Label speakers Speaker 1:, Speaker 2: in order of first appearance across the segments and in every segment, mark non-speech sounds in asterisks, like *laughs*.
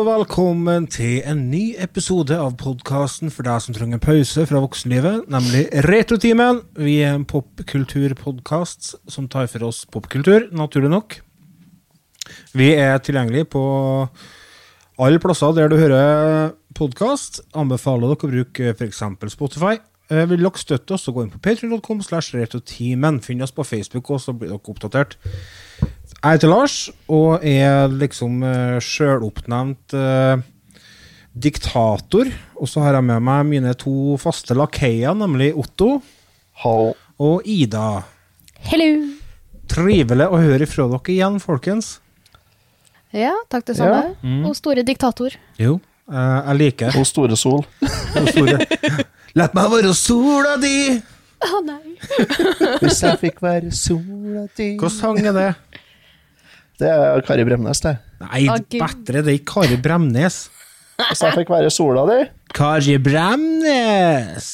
Speaker 1: Og velkommen til en ny episode av podkasten for deg som trenger pause fra voksenlivet, nemlig Retrotimen. Vi er en popkulturpodkast som tar for oss popkultur, naturlig nok. Vi er tilgjengelig på alle plasser der du hører podkast. Anbefaler dere å bruke f.eks. Spotify. Eh, Vil dere støtte oss, så gå inn på patreon.com slash retrotimen. Finn oss på Facebook, og så blir dere oppdatert. Jeg heter Lars, og er liksom uh, sjøloppnevnt uh, diktator. Og så har jeg med meg mine to faste lakeier, nemlig Otto
Speaker 2: Hallo.
Speaker 1: og Ida.
Speaker 3: Hello!
Speaker 1: Trivelig å høre ifra dere igjen, folkens.
Speaker 3: Ja, takk det samme. Og store diktator.
Speaker 1: Jo, uh, jeg liker
Speaker 2: Og Store Sol.
Speaker 1: og store. La meg være sola di!
Speaker 3: Å nei.
Speaker 2: Hvis jeg fikk være sola di
Speaker 1: Hva sang er det?
Speaker 2: Det er Kari Bremnes, det.
Speaker 1: Nei, bedre, det er ikke Kari Bremnes.
Speaker 2: Hvis jeg fikk være sola di
Speaker 1: Kari Bremnes!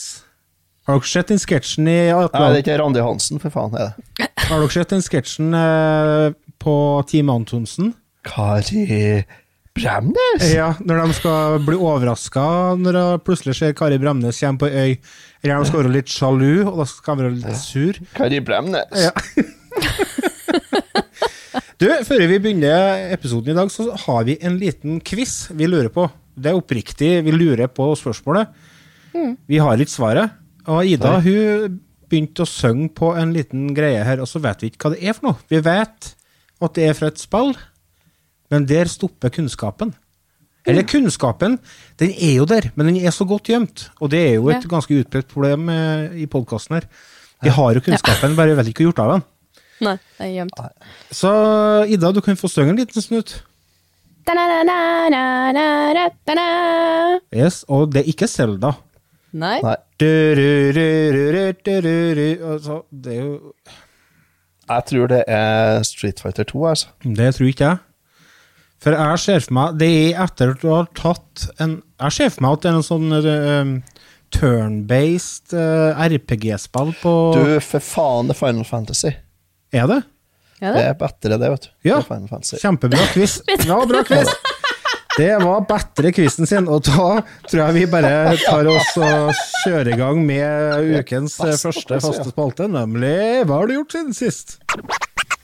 Speaker 1: Har dere sett den sketsjen i
Speaker 2: Nei, det er ikke Randi Hansen, for faen. er det
Speaker 1: Har dere sett den sketsjen eh, på Team Antonsen?
Speaker 2: Kari Bremnes?
Speaker 1: Ja, når de skal bli overraska når de plutselig ser Kari Bremnes komme på øy. Eller de skal være litt sjalu, og da skal de være litt sur.
Speaker 2: Kari Bremnes?
Speaker 1: Ja. *laughs* Du, Før vi begynner episoden i dag, så har vi en liten quiz vi lurer på. Det er oppriktig, vi lurer på spørsmålet. Vi har ikke svaret. Og Ida hun begynte å synge på en liten greie her, og så vet vi ikke hva det er for noe. Vi vet at det er fra et spill, men der stopper kunnskapen. Eller kunnskapen, den er jo der, men den er så godt gjemt. Og det er jo et
Speaker 3: Ja.
Speaker 1: ganske utbredt problem eh, i podkasten her. Vi har jo kunnskapen, bare vet ikke hva gjort av den.
Speaker 3: Nei, det er gjemt.
Speaker 1: Så Ida, du kan få synge en liten snutt. Yes, Og det er ikke Selda.
Speaker 3: Nei.
Speaker 2: Nei.
Speaker 1: Altså, det er jo
Speaker 2: Jeg tror det er Street Fighter 2, altså.
Speaker 1: Det tror ikke jeg. For jeg ser for meg Det er etter at du har tatt en Jeg ser for meg at det er en sånn uh, turn-based uh, RPG-spill på
Speaker 2: Du, for faen, det er Final Fantasy.
Speaker 1: Er det?
Speaker 3: Ja,
Speaker 2: Det
Speaker 3: det.
Speaker 2: er bedre, det, vet du.
Speaker 1: Ja.
Speaker 2: Er.
Speaker 1: Kjempebra quiz. *laughs* Ja, bra quiz. Det var bedre quizen sin, og da tror jeg vi bare tar oss og kjører i gang med ukens første faste spalte, nemlig Hva har du gjort siden sist?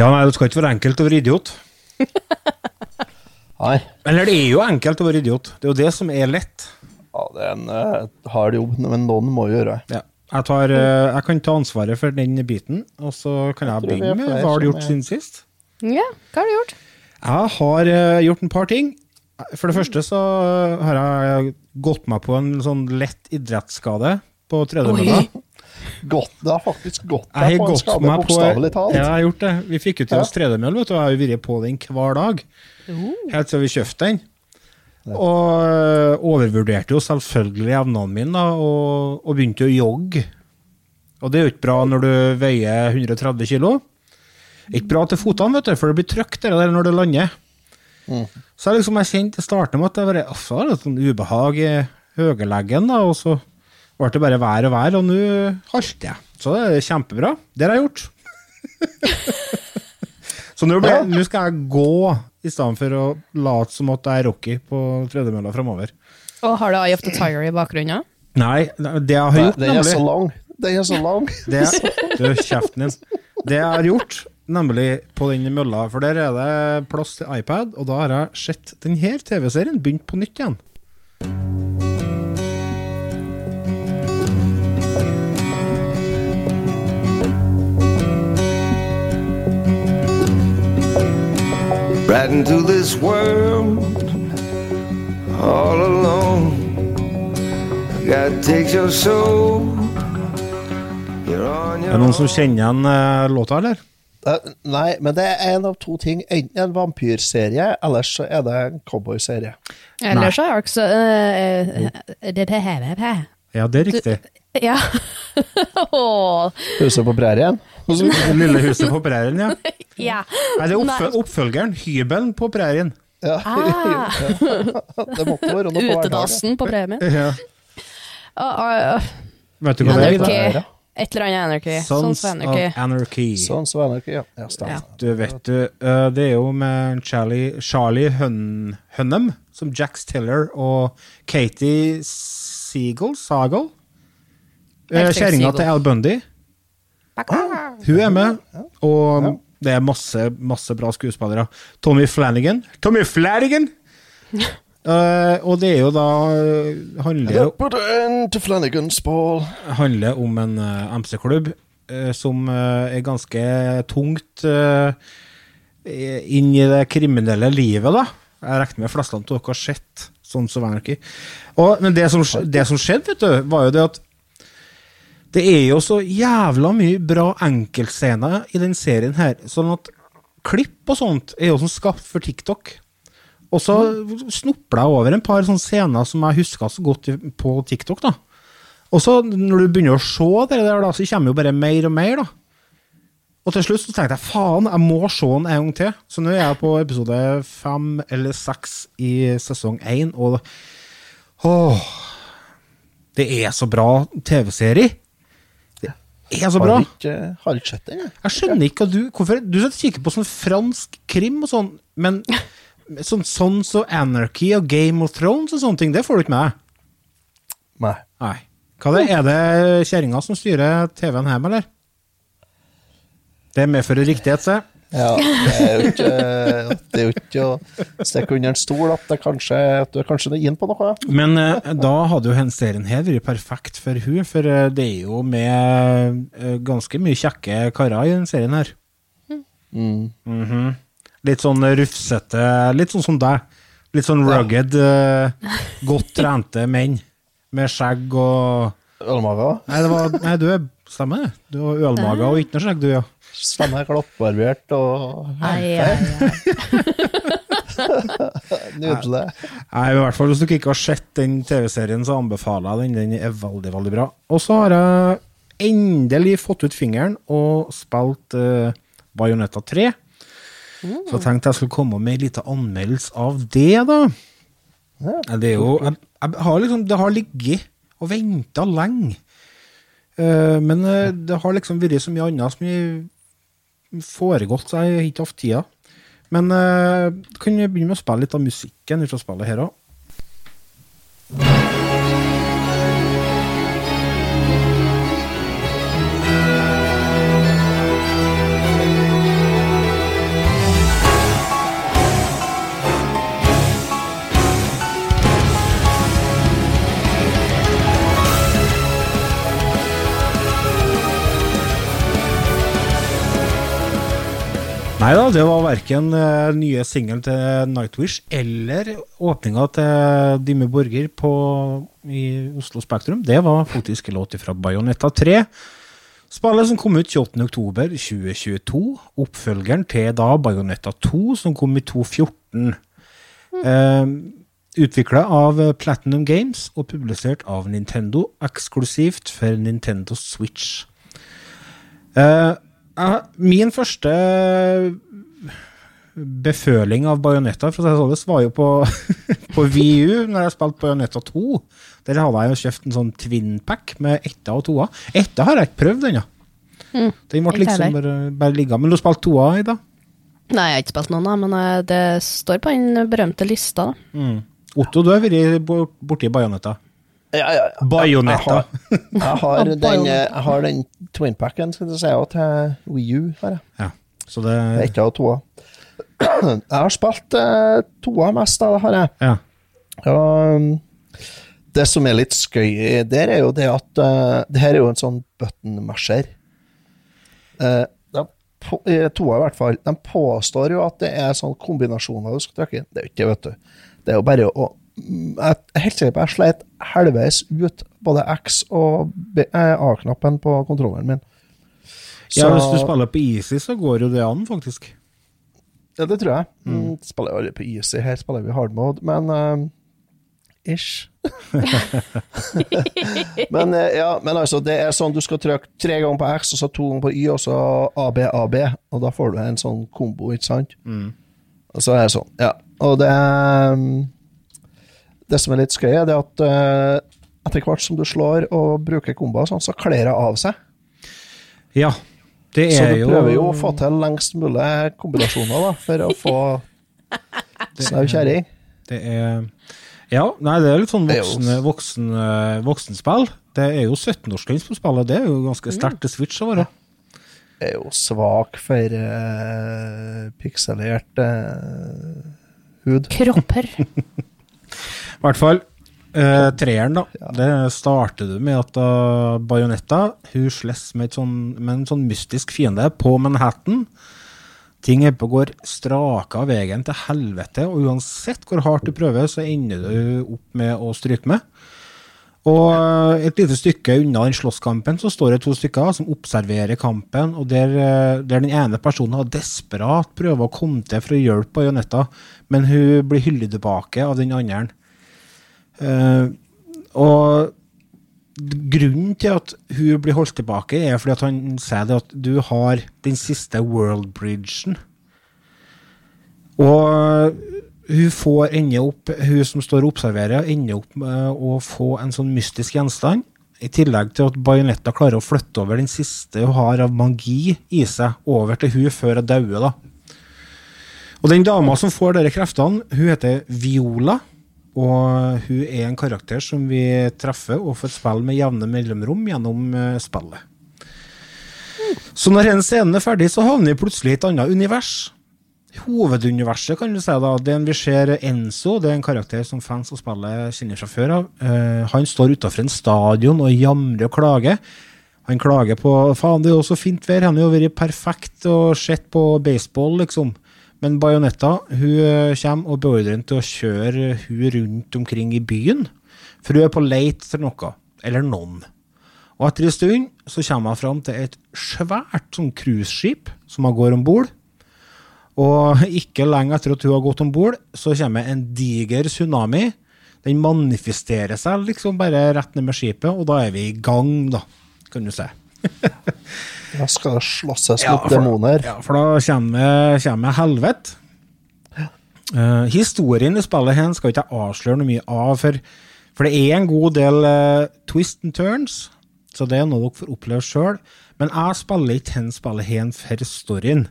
Speaker 1: Ja, nei, det skal ikke være enkelt å være idiot. *laughs*
Speaker 2: Nei.
Speaker 1: Eller det er jo enkelt å være idiot. Det er jo det som er lett.
Speaker 2: Ja, det er en uh, hard jobb, men noen må gjøre det.
Speaker 1: Ja. Jeg, tar, uh, jeg kan ta ansvaret for den biten, og så kan jeg
Speaker 2: jeg
Speaker 1: begynne med hva har du gjort
Speaker 2: er-
Speaker 1: siden sist.
Speaker 3: Ja, hva har du gjort?
Speaker 1: Jeg har uh, gjort en par ting. For det første så har jeg gått meg på en sånn lett idrettsskade på tredemølla.
Speaker 2: Godt, det har faktisk gått deg på en
Speaker 1: gått
Speaker 2: skade,
Speaker 1: meg på
Speaker 2: bokstavelig talt.
Speaker 1: Ja, jeg har gjort det. Vi fikk jo til
Speaker 2: Ja.
Speaker 1: oss tredemøll, vet du, og jeg har jo vært på den hver dag. Helt siden vi kjøpte den. Og overvurderte jo selvfølgelig evnene mine, da, og, og begynte å jogge. Og det er jo ikke bra når du veier 130 kilo. Ikke bra til fotene, vet du, for det blir trygt der, der når du lander. Så jeg liksom jeg kjente til starten med at det var det sånn ubehag i høgerleggen, og så ble det bare vær og vær, og nå halter jeg. Så det er kjempebra. Det har jeg gjort. *laughs* så nå, ble, nå skal jeg gå i stedet for å late som at jeg er Rocky på tredemølla framover.
Speaker 3: Og har du Eye of the Tiger i bakgrunnen?
Speaker 1: Nei, det jeg har gjort,
Speaker 2: Den er så
Speaker 1: nemlig
Speaker 2: lang. Den er så lang.
Speaker 1: det, Du, kjeften din. Det jeg har gjort nemlig på den mølla, for der er det plass til iPad, og da har jeg sett denne TV-serien begynt på nytt igjen.
Speaker 4: Right into this world all alone. God takes your soul. You're on
Speaker 1: Er det noen som kjenner igjen eh, låta, eller?
Speaker 2: Eh, Nei, men det er en av to ting. Enten en vampyrserie, eller så er det en cowboyserie.
Speaker 3: Eller så er det også Det er det her er det.
Speaker 1: Ja, det er riktig.
Speaker 3: Ja. *laughs* Åh,
Speaker 2: Huset på prærien.
Speaker 1: Lille huset på prærien, ja. *laughs*
Speaker 3: ja.
Speaker 1: Er det er oppfø oppfølgeren. Hybelen på prærien.
Speaker 2: Ja.
Speaker 3: Ah. *laughs*
Speaker 2: det måtte være noe.
Speaker 3: Utedassen på premien.
Speaker 1: Ja.
Speaker 3: Uh, ah.
Speaker 1: Vet du hva det er?
Speaker 3: Et eller annet anarchy.
Speaker 1: Sons
Speaker 3: Sons
Speaker 1: of
Speaker 3: anarchy.
Speaker 1: Sons
Speaker 2: of så det ja. ja.
Speaker 3: Ja.
Speaker 1: Du vet du, uh, det er jo med Charlie, Charlie Hun, Hunnam som Jax Tiller og Katie Seagull, Sagal. Eh, Kjerringa til Al Bundy. Hun er med, og det er masse, masse bra skuespillere. Tommy Flanagan. Tommy Flanagan! Uh, *laughs* og det er jo da eh, handler handler om en uh, MC-klubb uh, som er ganske tungt inn i det kriminelle livet, da. Jeg regner med flestene av dere har sett sånn som Anarchy. Og, men det som, det som skjedde, vet du, var jo det at det er jo så jævla mye bra enkeltscener i den serien her, sånn at klipp og sånt er jo som skapt for TikTok. Og så snopla jeg over en par sånne scener som jeg huska så godt på TikTok, da. Og så når du begynner å se det der, da, så kommer jo bare mer og mer, da. Og til slutt så tenkte jeg faen, jeg må se den en gang til. Så nå er jeg på episode fem eller seks i sesong én, og åh, det er så bra TV-serie. Er så bra.
Speaker 2: Har ikke, har ikke sett den, jeg.
Speaker 1: Jeg skjønner ikke at du Hvorfor Du kikker på sånn fransk krim og sånn, men *laughs* sånn Sons of Anarchy og Game of Thrones og sånne ting, det får du ikke med deg.
Speaker 2: Nei.
Speaker 1: Nei. Det, er det kjerringa som styrer TV-en hjemme, eller? Det medfører riktighet, se.
Speaker 2: Ja, det er jo ikke, det er jo ikke å stikke under en stol at, det kanskje, at du er kanskje inn på noe.
Speaker 1: Men eh, da hadde jo denne serien her vært perfekt for hun, for eh, det er jo med eh, ganske mye kjekke karer i den serien her. Mhm. Litt sånn rufsete, litt sånn som deg. Litt sånn rugged, eh, godt trente menn med skjegg og
Speaker 2: Ølmaga.
Speaker 1: Nei, det var, nei du er Stemmer det. Du har ølmage og ikke noe skjegg, du, ja.
Speaker 2: Stemmer, glattbarbert og
Speaker 3: Ai, ai, *laughs*
Speaker 2: nydelig.
Speaker 1: Nei, i hvert fall Hvis dere ikke har sett den TV-serien, så anbefaler jeg den. Den er veldig, veldig bra. Og så har jeg endelig fått ut fingeren og spilt uh, Bajonetta 3. Så jeg tenkte jeg skulle komme med en liten anmeldelse av det, da. Det er jo jeg, jeg har liksom, Det har ligget og venta lenge. Uh, men uh, det har liksom vært så mye annet som har foregått, så jeg har ikke hatt tida. Men uh, kan vi begynne med å spille litt av musikken fra spillet her òg? Nei da, det var verken uh, nye singelen til Nightwish eller åpninga til Dimme Borger på, i Oslo Spektrum. Det var faktisk en låt fra Bajonetta 3. Spillet som kom ut 28.10.2022. Oppfølgeren til da Bajonetta 2, som kom i 2014. Uh, Utvikla av Platinum Games og publisert av Nintendo, eksklusivt for Nintendo Switch. Eh, min første beføling av Bajonetta for å si det sånn, var jo på, *laughs* på VU, når jeg spilte Bajonetta 2. Der hadde jeg jo kjøpt en sånn twinpack med etta og toa. Etta har jeg ikke prøvd ennå. Den ble liksom bare, bare ligga. Men du spilte toa i dag?
Speaker 3: Nei, jeg har ikke spilt noen, da, men eh, det står på den berømte lista. da.
Speaker 1: Otto, du har vært bo- borti Bajonetta.
Speaker 2: Ja, ja, ja.
Speaker 1: Bajonetta.
Speaker 2: Jeg har, jeg har den, den twinpacken skal du si, til Wii U.
Speaker 1: Ja. Så det
Speaker 2: Det er ikke av toa. Jeg har spilt eh, toa mest, da, det har jeg.
Speaker 1: Ja.
Speaker 2: Og, um, det som er litt skøy der, er jo det at uh, det her er jo en sånn button masher. Uh, på, i toa i hvert fall. De påstår jo at det er sånn kombinasjoner du skal trykke. Det er jo ikke det, vet du. Det er jo bare å Jeg er helt sikker på jeg sleit halvveis ut både X og eh, A-knappen på kontrolleren min.
Speaker 1: ja, hvis du spiller på easy, så går jo det an, faktisk.
Speaker 2: Ja, det tror jeg. Mm. Spiller jo aldri på easy, her spiller vi hard mode, men uh, Ish. *laughs* men, eh, ja, men altså, det er sånn du skal trykke tre ganger på X, og så to ganger på Y, og så AB, AB, og da får du en sånn kombo, ikke sant? Og så er det sånn, ja. Og det um, Det som er litt skøy, er det at eh, etter hvert som du slår og bruker komboer, sånn, så kler det av seg.
Speaker 1: Ja. Det er jo Så
Speaker 2: du
Speaker 1: jo
Speaker 2: prøver jo å få til lengst mulig kombinasjoner, da, for å *laughs* få snau kjerring.
Speaker 1: Det er Ja, nei, det er litt sånn
Speaker 2: Det
Speaker 1: voksen, voksen, eh, voksenspill. Det er jo 17-årsgrense på spillet, det er jo ganske sterkt til Switch å være.
Speaker 2: er jo svak for uh, pikselert uh, hud.
Speaker 3: Kropper. *laughs*
Speaker 1: I hvert fall. Eh, treeren, da. Det starter du med at uh, Bajonetta hun slåss med, sånn, med en sånn mystisk fiende på Manhattan. Ting er på går straka veien til helvete, og uansett hvor hardt du prøver, så ender du opp med å stryke med. Og eh, et lite stykke unna den slåsskampen så står det to stykker som observerer kampen, og der, eh, der den ene personen har desperat prøver å komme til for å hjelpe Bajonetta, men hun blir hyllet tilbake av den andre. Eh, og grunnen til at hun blir holdt tilbake, er fordi at han sier det at du har den siste world bridgen. Og hun får ende opp, hun som står og observerer, ender opp med å få en sånn mystisk gjenstand. I tillegg til at Bajonetta klarer å flytte over den siste hun har av magi i seg, over til hun før hun dauer. da. Og den dama som får disse kreftene, hun heter Viola. Og hun er en karakter som vi treffer og får spille med jevne mellomrom gjennom eh, spillet. Så når en scenen er ferdig, så havner vi plutselig i et annet univers. Hoveduniverset, kan du si. da, Den vi ser Enzo, det er en karakter som fans og spillet kjenner fra før av. Eh, han står utafor en stadion og jamrer og klager. Han klager på faen, det er jo så fint vær, han har jo vært perfekt og sett på baseball, liksom. Men Bajonetta hun eh, kommer og beordrer han til å kjøre hun rundt omkring i byen, for hun er på leit etter noe, eller noen. Og etter en stund så kommer hun fram til et svært sånn cruiseskip som hun går om bord. Og ikke lenge etter at hun har gått om bord, så kommer en diger tsunami. Den manifesterer seg liksom bare rett ned med skipet, og da er vi i gang, da, kan du si. *laughs*
Speaker 2: Da skal det slåsses
Speaker 1: Ja,
Speaker 2: mot demoner.
Speaker 1: Ja, for da kommer, kommer helvete. Uh, historien i spillet her skal ikke jeg avsløre noe mye av, for, for det er en god del uh, twist and turns, så det er noe dere får oppleve sjøl. Men jeg spiller ikke denne spillet her for storyen.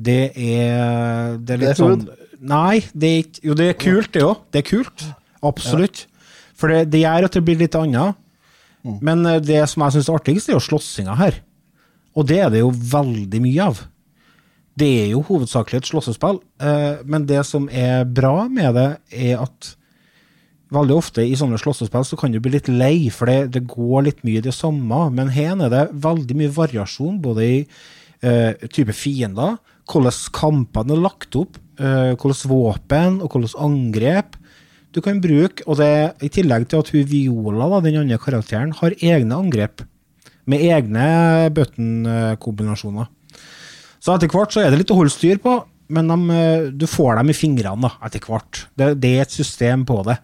Speaker 1: Det er, det er litt
Speaker 2: Det er
Speaker 1: sånn. Nei, det er ikke Jo, det er kult, det òg. Det er kult. Absolutt. For det, det gjør at det blir litt annet. Men eh, det som jeg syns er artigst, er jo slåssinga her. Og det er det jo veldig mye av. Det er jo hovedsakelig et slåssespill, eh, men det som er bra med det, er at veldig ofte i sånne slåssespill så kan du bli litt lei, for det, det går litt mye i det samme. Men her er det veldig mye variasjon, både i eh, type fiender, hvordan kampene er lagt opp, eh, hvordan våpen og hvordan angrep du kan bruke. Og det i tillegg til at hun Viola, da, den andre karakteren, har egne angrep med egne button-kombinasjoner. Så etter hvert så er det litt å holde styr på, men de, eh, du får dem i fingrene da, etter hvert. Det, det er et system på det.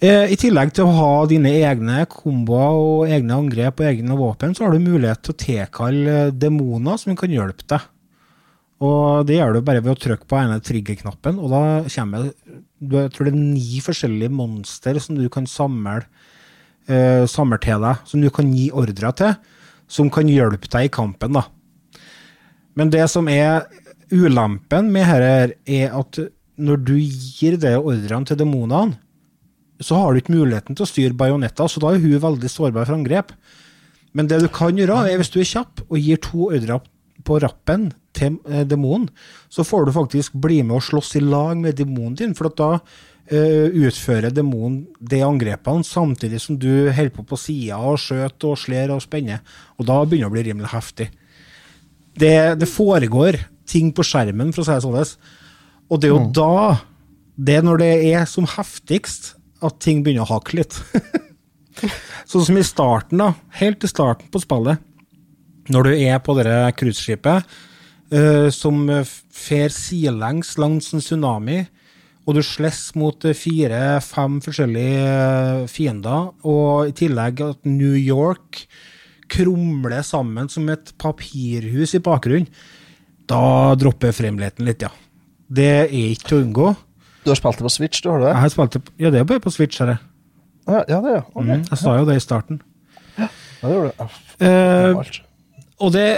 Speaker 1: Eh, I tillegg til å ha dine egne komboer og egne angrep og egne våpen, så har du mulighet til å tilkalle eh, demoner som kan hjelpe deg. Og det gjør du bare ved å trykke på ene triggerknappen, og da kommer jeg tror det er ni forskjellige monster som du kan samle, eh, samler til deg, som du kan gi ordre til, som kan hjelpe deg i kampen. da. Men det som er ulempen med dette, er at når du gir det ordrene til demonene, så har du ikke muligheten til å styre bajonetta, så da er hun veldig sårbar for angrep. Men det du kan gjøre, er hvis du er kjapp og gir to ordre på rappen til eh, demonen, så får du faktisk bli med og slåss i lag med demonen din, for da utfører demonen de angrepene samtidig som du holder på på sida og skjøter og slår og spenner. Og da begynner det å bli rimelig heftig. Det, det foregår ting på skjermen, for å si det sånn. Og det er jo da, det er når det er som heftigst, at ting begynner å hakke litt. *laughs* sånn som i starten, da. Helt i starten på spillet. Når du er på det cruiseskipet uh, som fer sidelengs langs en tsunami, og du slåss mot eh, fire-fem forskjellige eh, fiender, og i tillegg at New York krumler sammen som et papirhus i bakgrunnen, da dropper fremligheten litt, ja. Det er ikke til å unngå.
Speaker 2: Du har spilt det på Switch, du har det?
Speaker 1: Jeg har spilt det på, ja, det er bare på Switch, her.
Speaker 2: Ja, ja, det er ok.
Speaker 1: Mm, jeg sa jo det i starten.
Speaker 2: Ja, det gjorde du.
Speaker 1: Og det,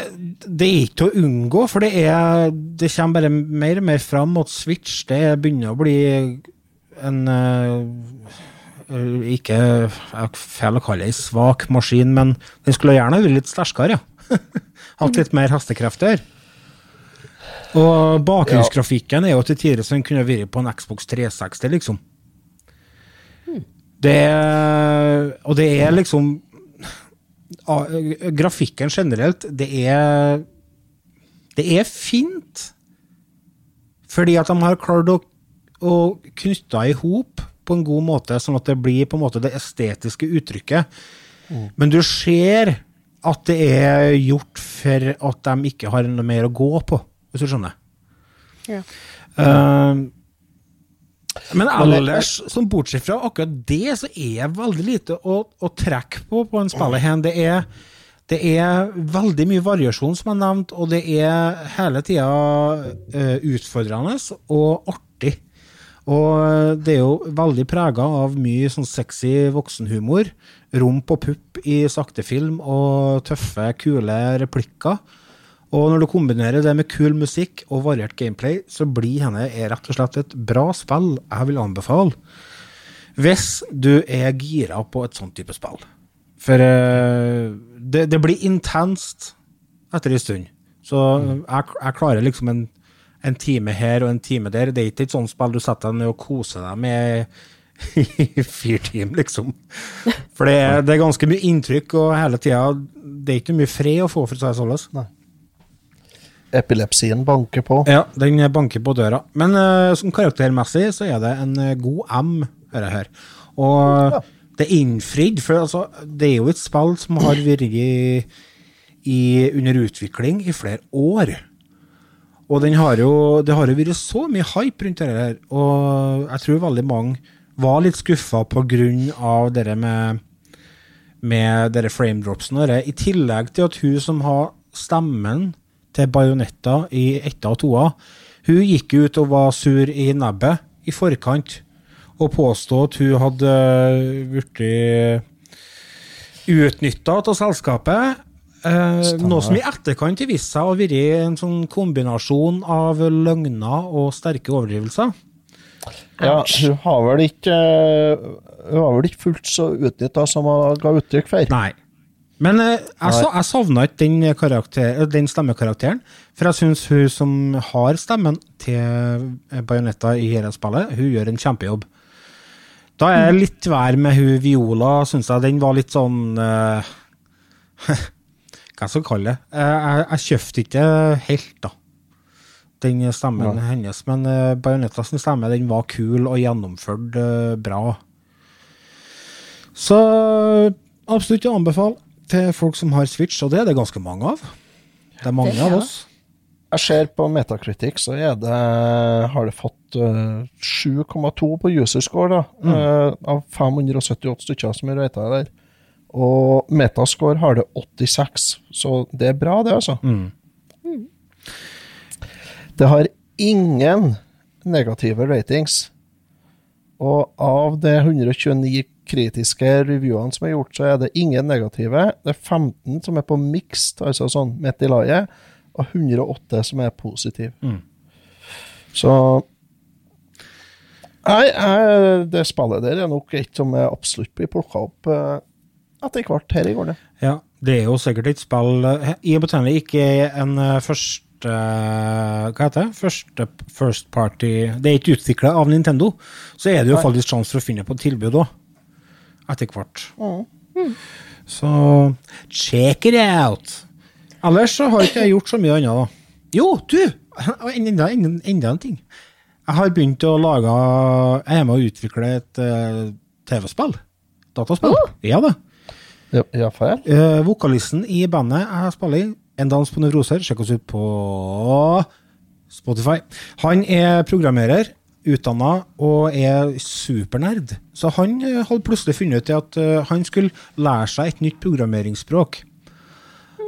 Speaker 1: det er ikke til å unngå, for det, er, det kommer bare mer og mer fram at Switch det begynner å bli en uh, Ikke feil å kalle det en svak maskin, men den skulle gjerne vært litt sterkere, ja. *laughs* Hatt litt mer hestekrefter. Og bakgrunnsgrafikken er jo til tider som den kunne vært på en Xbox 360, liksom. Det Og det er liksom Grafikken generelt, det er Det er fint. Fordi at de har klart å, å knytte i hop på en god måte, sånn at det blir på en måte det estetiske uttrykket. Men du ser at det er gjort for at de ikke har noe mer å gå på, hvis du skjønner.
Speaker 3: Ja.
Speaker 1: Eh, men ellers, sånn bortsett fra akkurat det, så er det veldig lite å, å trekke på på en spillerhen. Det er, det er veldig mye variasjon, som jeg nevnte, og det er hele tida uh, utfordrende og artig. Og det er jo veldig prega av mye sånn sexy voksenhumor. Rump og pupp i sakte film og tøffe, kule replikker. Og når du kombinerer det med kul musikk og variert gameplay, så blir henne er rett og slett et bra spill jeg vil anbefale. Hvis du er gira på et sånt type spill. For uh, det, det blir intenst etter en stund. Så jeg, jeg klarer liksom en, en time her og en time der. Det er ikke et sånt spill du setter deg ned og koser deg med i *laughs* fire timer, liksom. For det det er ganske mye inntrykk, og hele tida Det er ikke mye fred å få, for å si det sånn.
Speaker 2: Epilepsien banker på.
Speaker 1: Ja, den banker på døra. Men uh, som karaktermessig så er det en eh, god M, jeg her. Og det er innfridd, for altså, det er jo et spill som har vært i, i, under utvikling i flere år. Og den har jo, det har jo vært så mye hype rundt dette her, og jeg tror veldig mange var litt skuffa av det med, med dere framedropsene. I tillegg til at hun som har stemmen til Bajonetta i etta og toa, hun gikk ut og var sur i nebbet i forkant og påstod at hun hadde blitt utnytta av selskapet. Eh, noe som i etterkant har vist seg å være en sånn kombinasjon av løgner og sterke overdrivelser.
Speaker 2: Ja, hun har vel ikke Hun har vel ikke fullt så utnytta som hun ga uttrykk for.
Speaker 1: Nei. Men eh, jeg, jeg savna ikke den, karakter, den stemmekarakteren. For jeg syns hun som har stemmen til Bajonetta i dette spillet, hun gjør en kjempejobb. Da er jeg litt vær med hun Viola, syns jeg. Den var litt sånn uh, *laughs* Hva skal jeg kalle det? Eh, jeg, jeg kjøpte ikke helt, da. Den stemmen hennes. Men uh, Bajonettas stemme den var kul og gjennomført uh, bra. Så absolutt å anbefale til folk som har Switch, og det er det ganske mange av. Det er mange
Speaker 3: Det,
Speaker 1: av oss.
Speaker 2: Jeg ser på Metacritic, så er det, har det fått eh, 7,2 på user score, da, eh, av 578 stykker som er rata der. Og metascore har det 86, så det er bra, det, altså.
Speaker 1: Mm.
Speaker 2: Det har ingen negative ratings. Og av det 129 kritiske reviewene som er gjort, så er det ingen negative. Det er 15 som er på mixed, altså sånn midt i laget, og 108 som er positive.
Speaker 1: Mm.
Speaker 2: Så Nei, jeg- det spillet der er nok et som jeg absolutt blir plukka opp eh, etter hvert her i går. det.
Speaker 1: Ja, Det er jo sikkert et spill eh, I og med ikke en eh, første Hva heter det? Første first party Det er ikke utvikla av Nintendo, så er det jo faktisk sjanse for å finne på et tilbud òg. Etter hvert. Så check it out! Ellers så har ikke jeg gjort så mye annet, da. Jo, du! Enda, enda, enda en ting. Jeg har begynt å lage Jeg er med å utvikle et uh, TV-spill. Dataspill. Ja da.
Speaker 2: Ja, ja feil.
Speaker 1: Uh, vokalisten i bandet jeg spiller i, En dans på nevroser, sjekk oss ut på Spotify. Han er programmerer, utdanna og er supernerd. Så han eh, hadde plutselig funnet ut at eh, han skulle lære seg et nytt programmeringsspråk.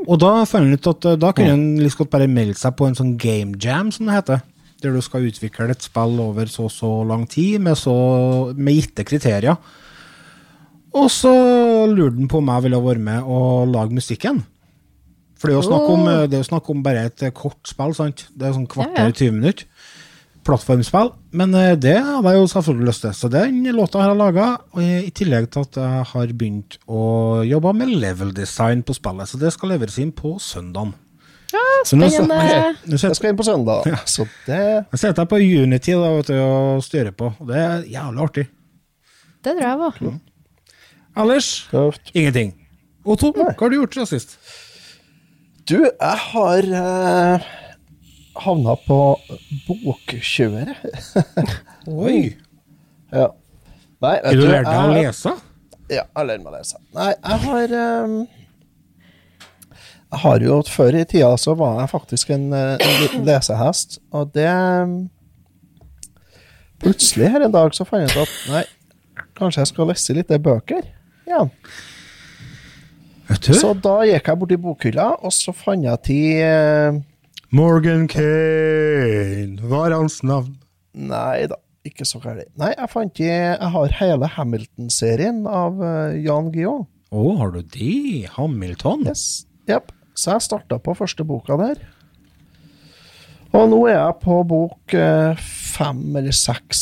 Speaker 1: Og da fant han ut at eh, da kunne han liksom bare melde seg på en sånn game jam, som det heter. Der du skal utvikle et spill over så og så lang tid, med, så, med gitte kriterier. Og så lurte han på om jeg ville være med og lage musikken. For det er jo snakk om, det er jo snakk om bare et kort spill, sant? Det er sånn kvarter,
Speaker 3: Ja, ja.
Speaker 1: 20 minutter. Plattformspill. Men eh, det hadde jeg jo selvfølgelig lyst til. Så den låta har jeg laga, i tillegg til at jeg har begynt å jobbe med level design på spillet. Så det skal leveres inn på søndagen. Ja,
Speaker 3: Spennende.
Speaker 1: Nå
Speaker 2: Jeg skal inn på søndag, så det
Speaker 1: jeg sitter på Unity da, vet du, og styrer på, og det er jævlig artig.
Speaker 3: Det tror jeg var.
Speaker 1: Ellers
Speaker 2: tøft.
Speaker 1: ingenting. Otto, hva har du gjort siden sist?
Speaker 2: Du, jeg har uh, havna på bokkjøret. *laughs*
Speaker 1: Oi!
Speaker 2: Ja. Nei, vet
Speaker 1: du lærte deg å lese?
Speaker 2: Ja, jeg lærte meg å lese. Nei, jeg har um, Jeg har jo Før i tida så var jeg faktisk en, eh, en liten lesehest, og det um, Plutselig her en dag så fant jeg ut at nei, kanskje jeg skal lese litt bøker. Ja.
Speaker 1: Vet du?
Speaker 2: Så da gikk jeg bort i bokhylla, og så fant jeg til
Speaker 1: Morgan Kane var hans navn.
Speaker 2: Nei da, ikke så gærent. Nei, jeg fant i Jeg har hele Hamilton-serien av eh, Jan Guillaume.
Speaker 1: Å, har du det? Hamilton?
Speaker 2: Yes. Jepp. Så jeg starta på første boka der. Og nå er jeg på bok eh, fem eller seks.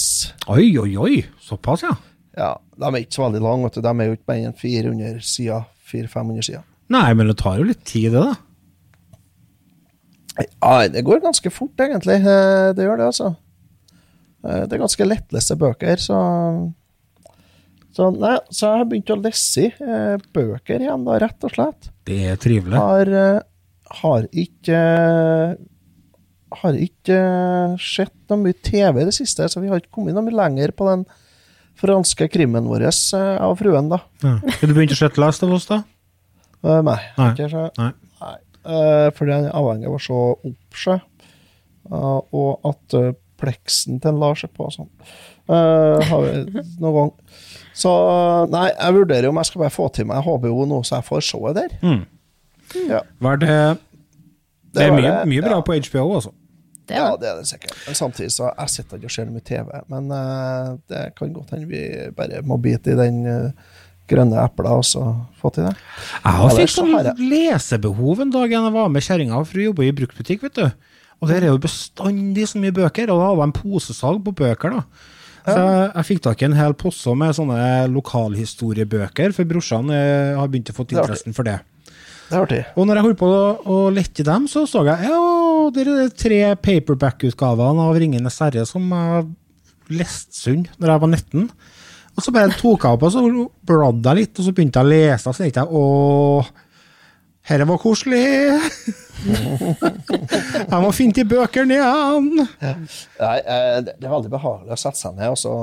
Speaker 1: Oi, oi, oi. Såpass, ja.
Speaker 2: Ja, de er ikke så veldig lange. De er jo ikke mer enn 400 sider. 400-500 sider.
Speaker 1: Nei, men det tar jo litt tid, det, da.
Speaker 2: Ja, det går ganske fort, egentlig. Eh, Det gjør det, altså. Eh, Det er ganske lettleste bøker, så så, nei, så jeg har begynt å lese eh, bøker igjen, da, rett og slett.
Speaker 1: Det er trivelig.
Speaker 2: Har, eh, har ikke Har ikke sett noe mye TV i det siste, så vi har ikke kommet noe mye lenger på den franske krimmen vår, jeg og fruen, da.
Speaker 1: Ja. Har du begynt å se Last of Us, da?
Speaker 2: Nei.
Speaker 1: Nei.
Speaker 2: Ikke så,
Speaker 1: Nei.
Speaker 2: Eh, fordi han er avhengig av å se opp seg, eh, og at eh, pleksen til en lar seg på sånn. Eh, har vi noen gang. Så nei, jeg vurderer om jeg skal bare få til meg HBO nå, så jeg får se der.
Speaker 1: Mm.
Speaker 2: Ja,
Speaker 1: Var det Det er mye, mye bra
Speaker 2: ja.
Speaker 1: på HBO, altså.
Speaker 3: Det
Speaker 2: ja, det er det sikkert. Men samtidig så jeg sitter ikke og ser noe mye TV. Men uh, det kan godt hende vi bare må bite i den eh, grønne epler og så få til det.
Speaker 1: Jeg har fikk sånn
Speaker 2: jeg-
Speaker 1: lesebehov en dag jeg var med kjerringa, for hun jobber i bruktbutikk, vet du. Og der er jo bestandig så mye bøker, og da hadde en posesalg på bøker, da. Så jeg, jeg fikk tak i en hel posse med sånne lokalhistoriebøker, for brorsan eh, har begynt å få
Speaker 2: er
Speaker 1: interessen for det.
Speaker 2: Det er artig.
Speaker 1: Og når jeg holdt på å, å lette dem, så så jeg ja, det er de tre paperback-utgavene av Ringenes herre som jeg leste sunn når jeg var 19. Og så bare tok jeg opp og så bladde jeg litt, og så begynte jeg å lese, og så tenkte jeg åh, herre var koselig. *laughs* jeg må finne til bøkene igjen.
Speaker 2: Nei, eh, det er veldig behagelig å sette seg ned, og så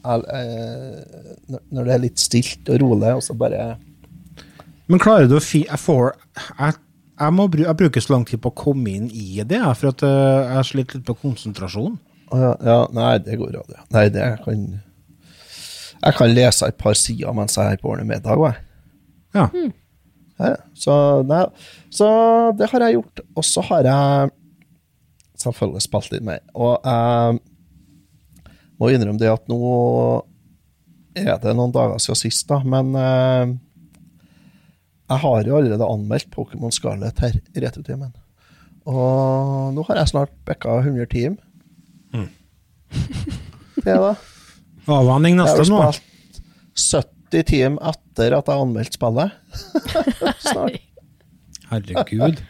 Speaker 2: eh, eh, når- det er litt stilt og rolig, og så bare
Speaker 1: Men klarer du å fi... Jeg får... Jeg, jeg, må jeg bruker så lang tid på å komme inn i det, for at jeg sliter litt på konsentrasjon.
Speaker 2: Ja, ja, nei, det går bra, det. Nei, det kan Jeg kan lese et par sider mens jeg er på ordentlig middag, jeg.
Speaker 1: Ja.
Speaker 2: Ja, så, nei, så det har jeg gjort. Og så har jeg selvfølgelig spilt litt mer. Og jeg må innrømme det at nå er det noen dager siden sist, da, men eh, jeg har jo allerede anmeldt Pokémon Scarlet her i returtimen. Og nå har jeg snart bikka 100 timer. Det, da.
Speaker 1: Avhandling
Speaker 2: Jeg
Speaker 1: neste
Speaker 2: har
Speaker 1: nå.
Speaker 2: spilt 70 timer etter at jeg anmeldte spillet. *laughs* Snart.
Speaker 1: Herregud.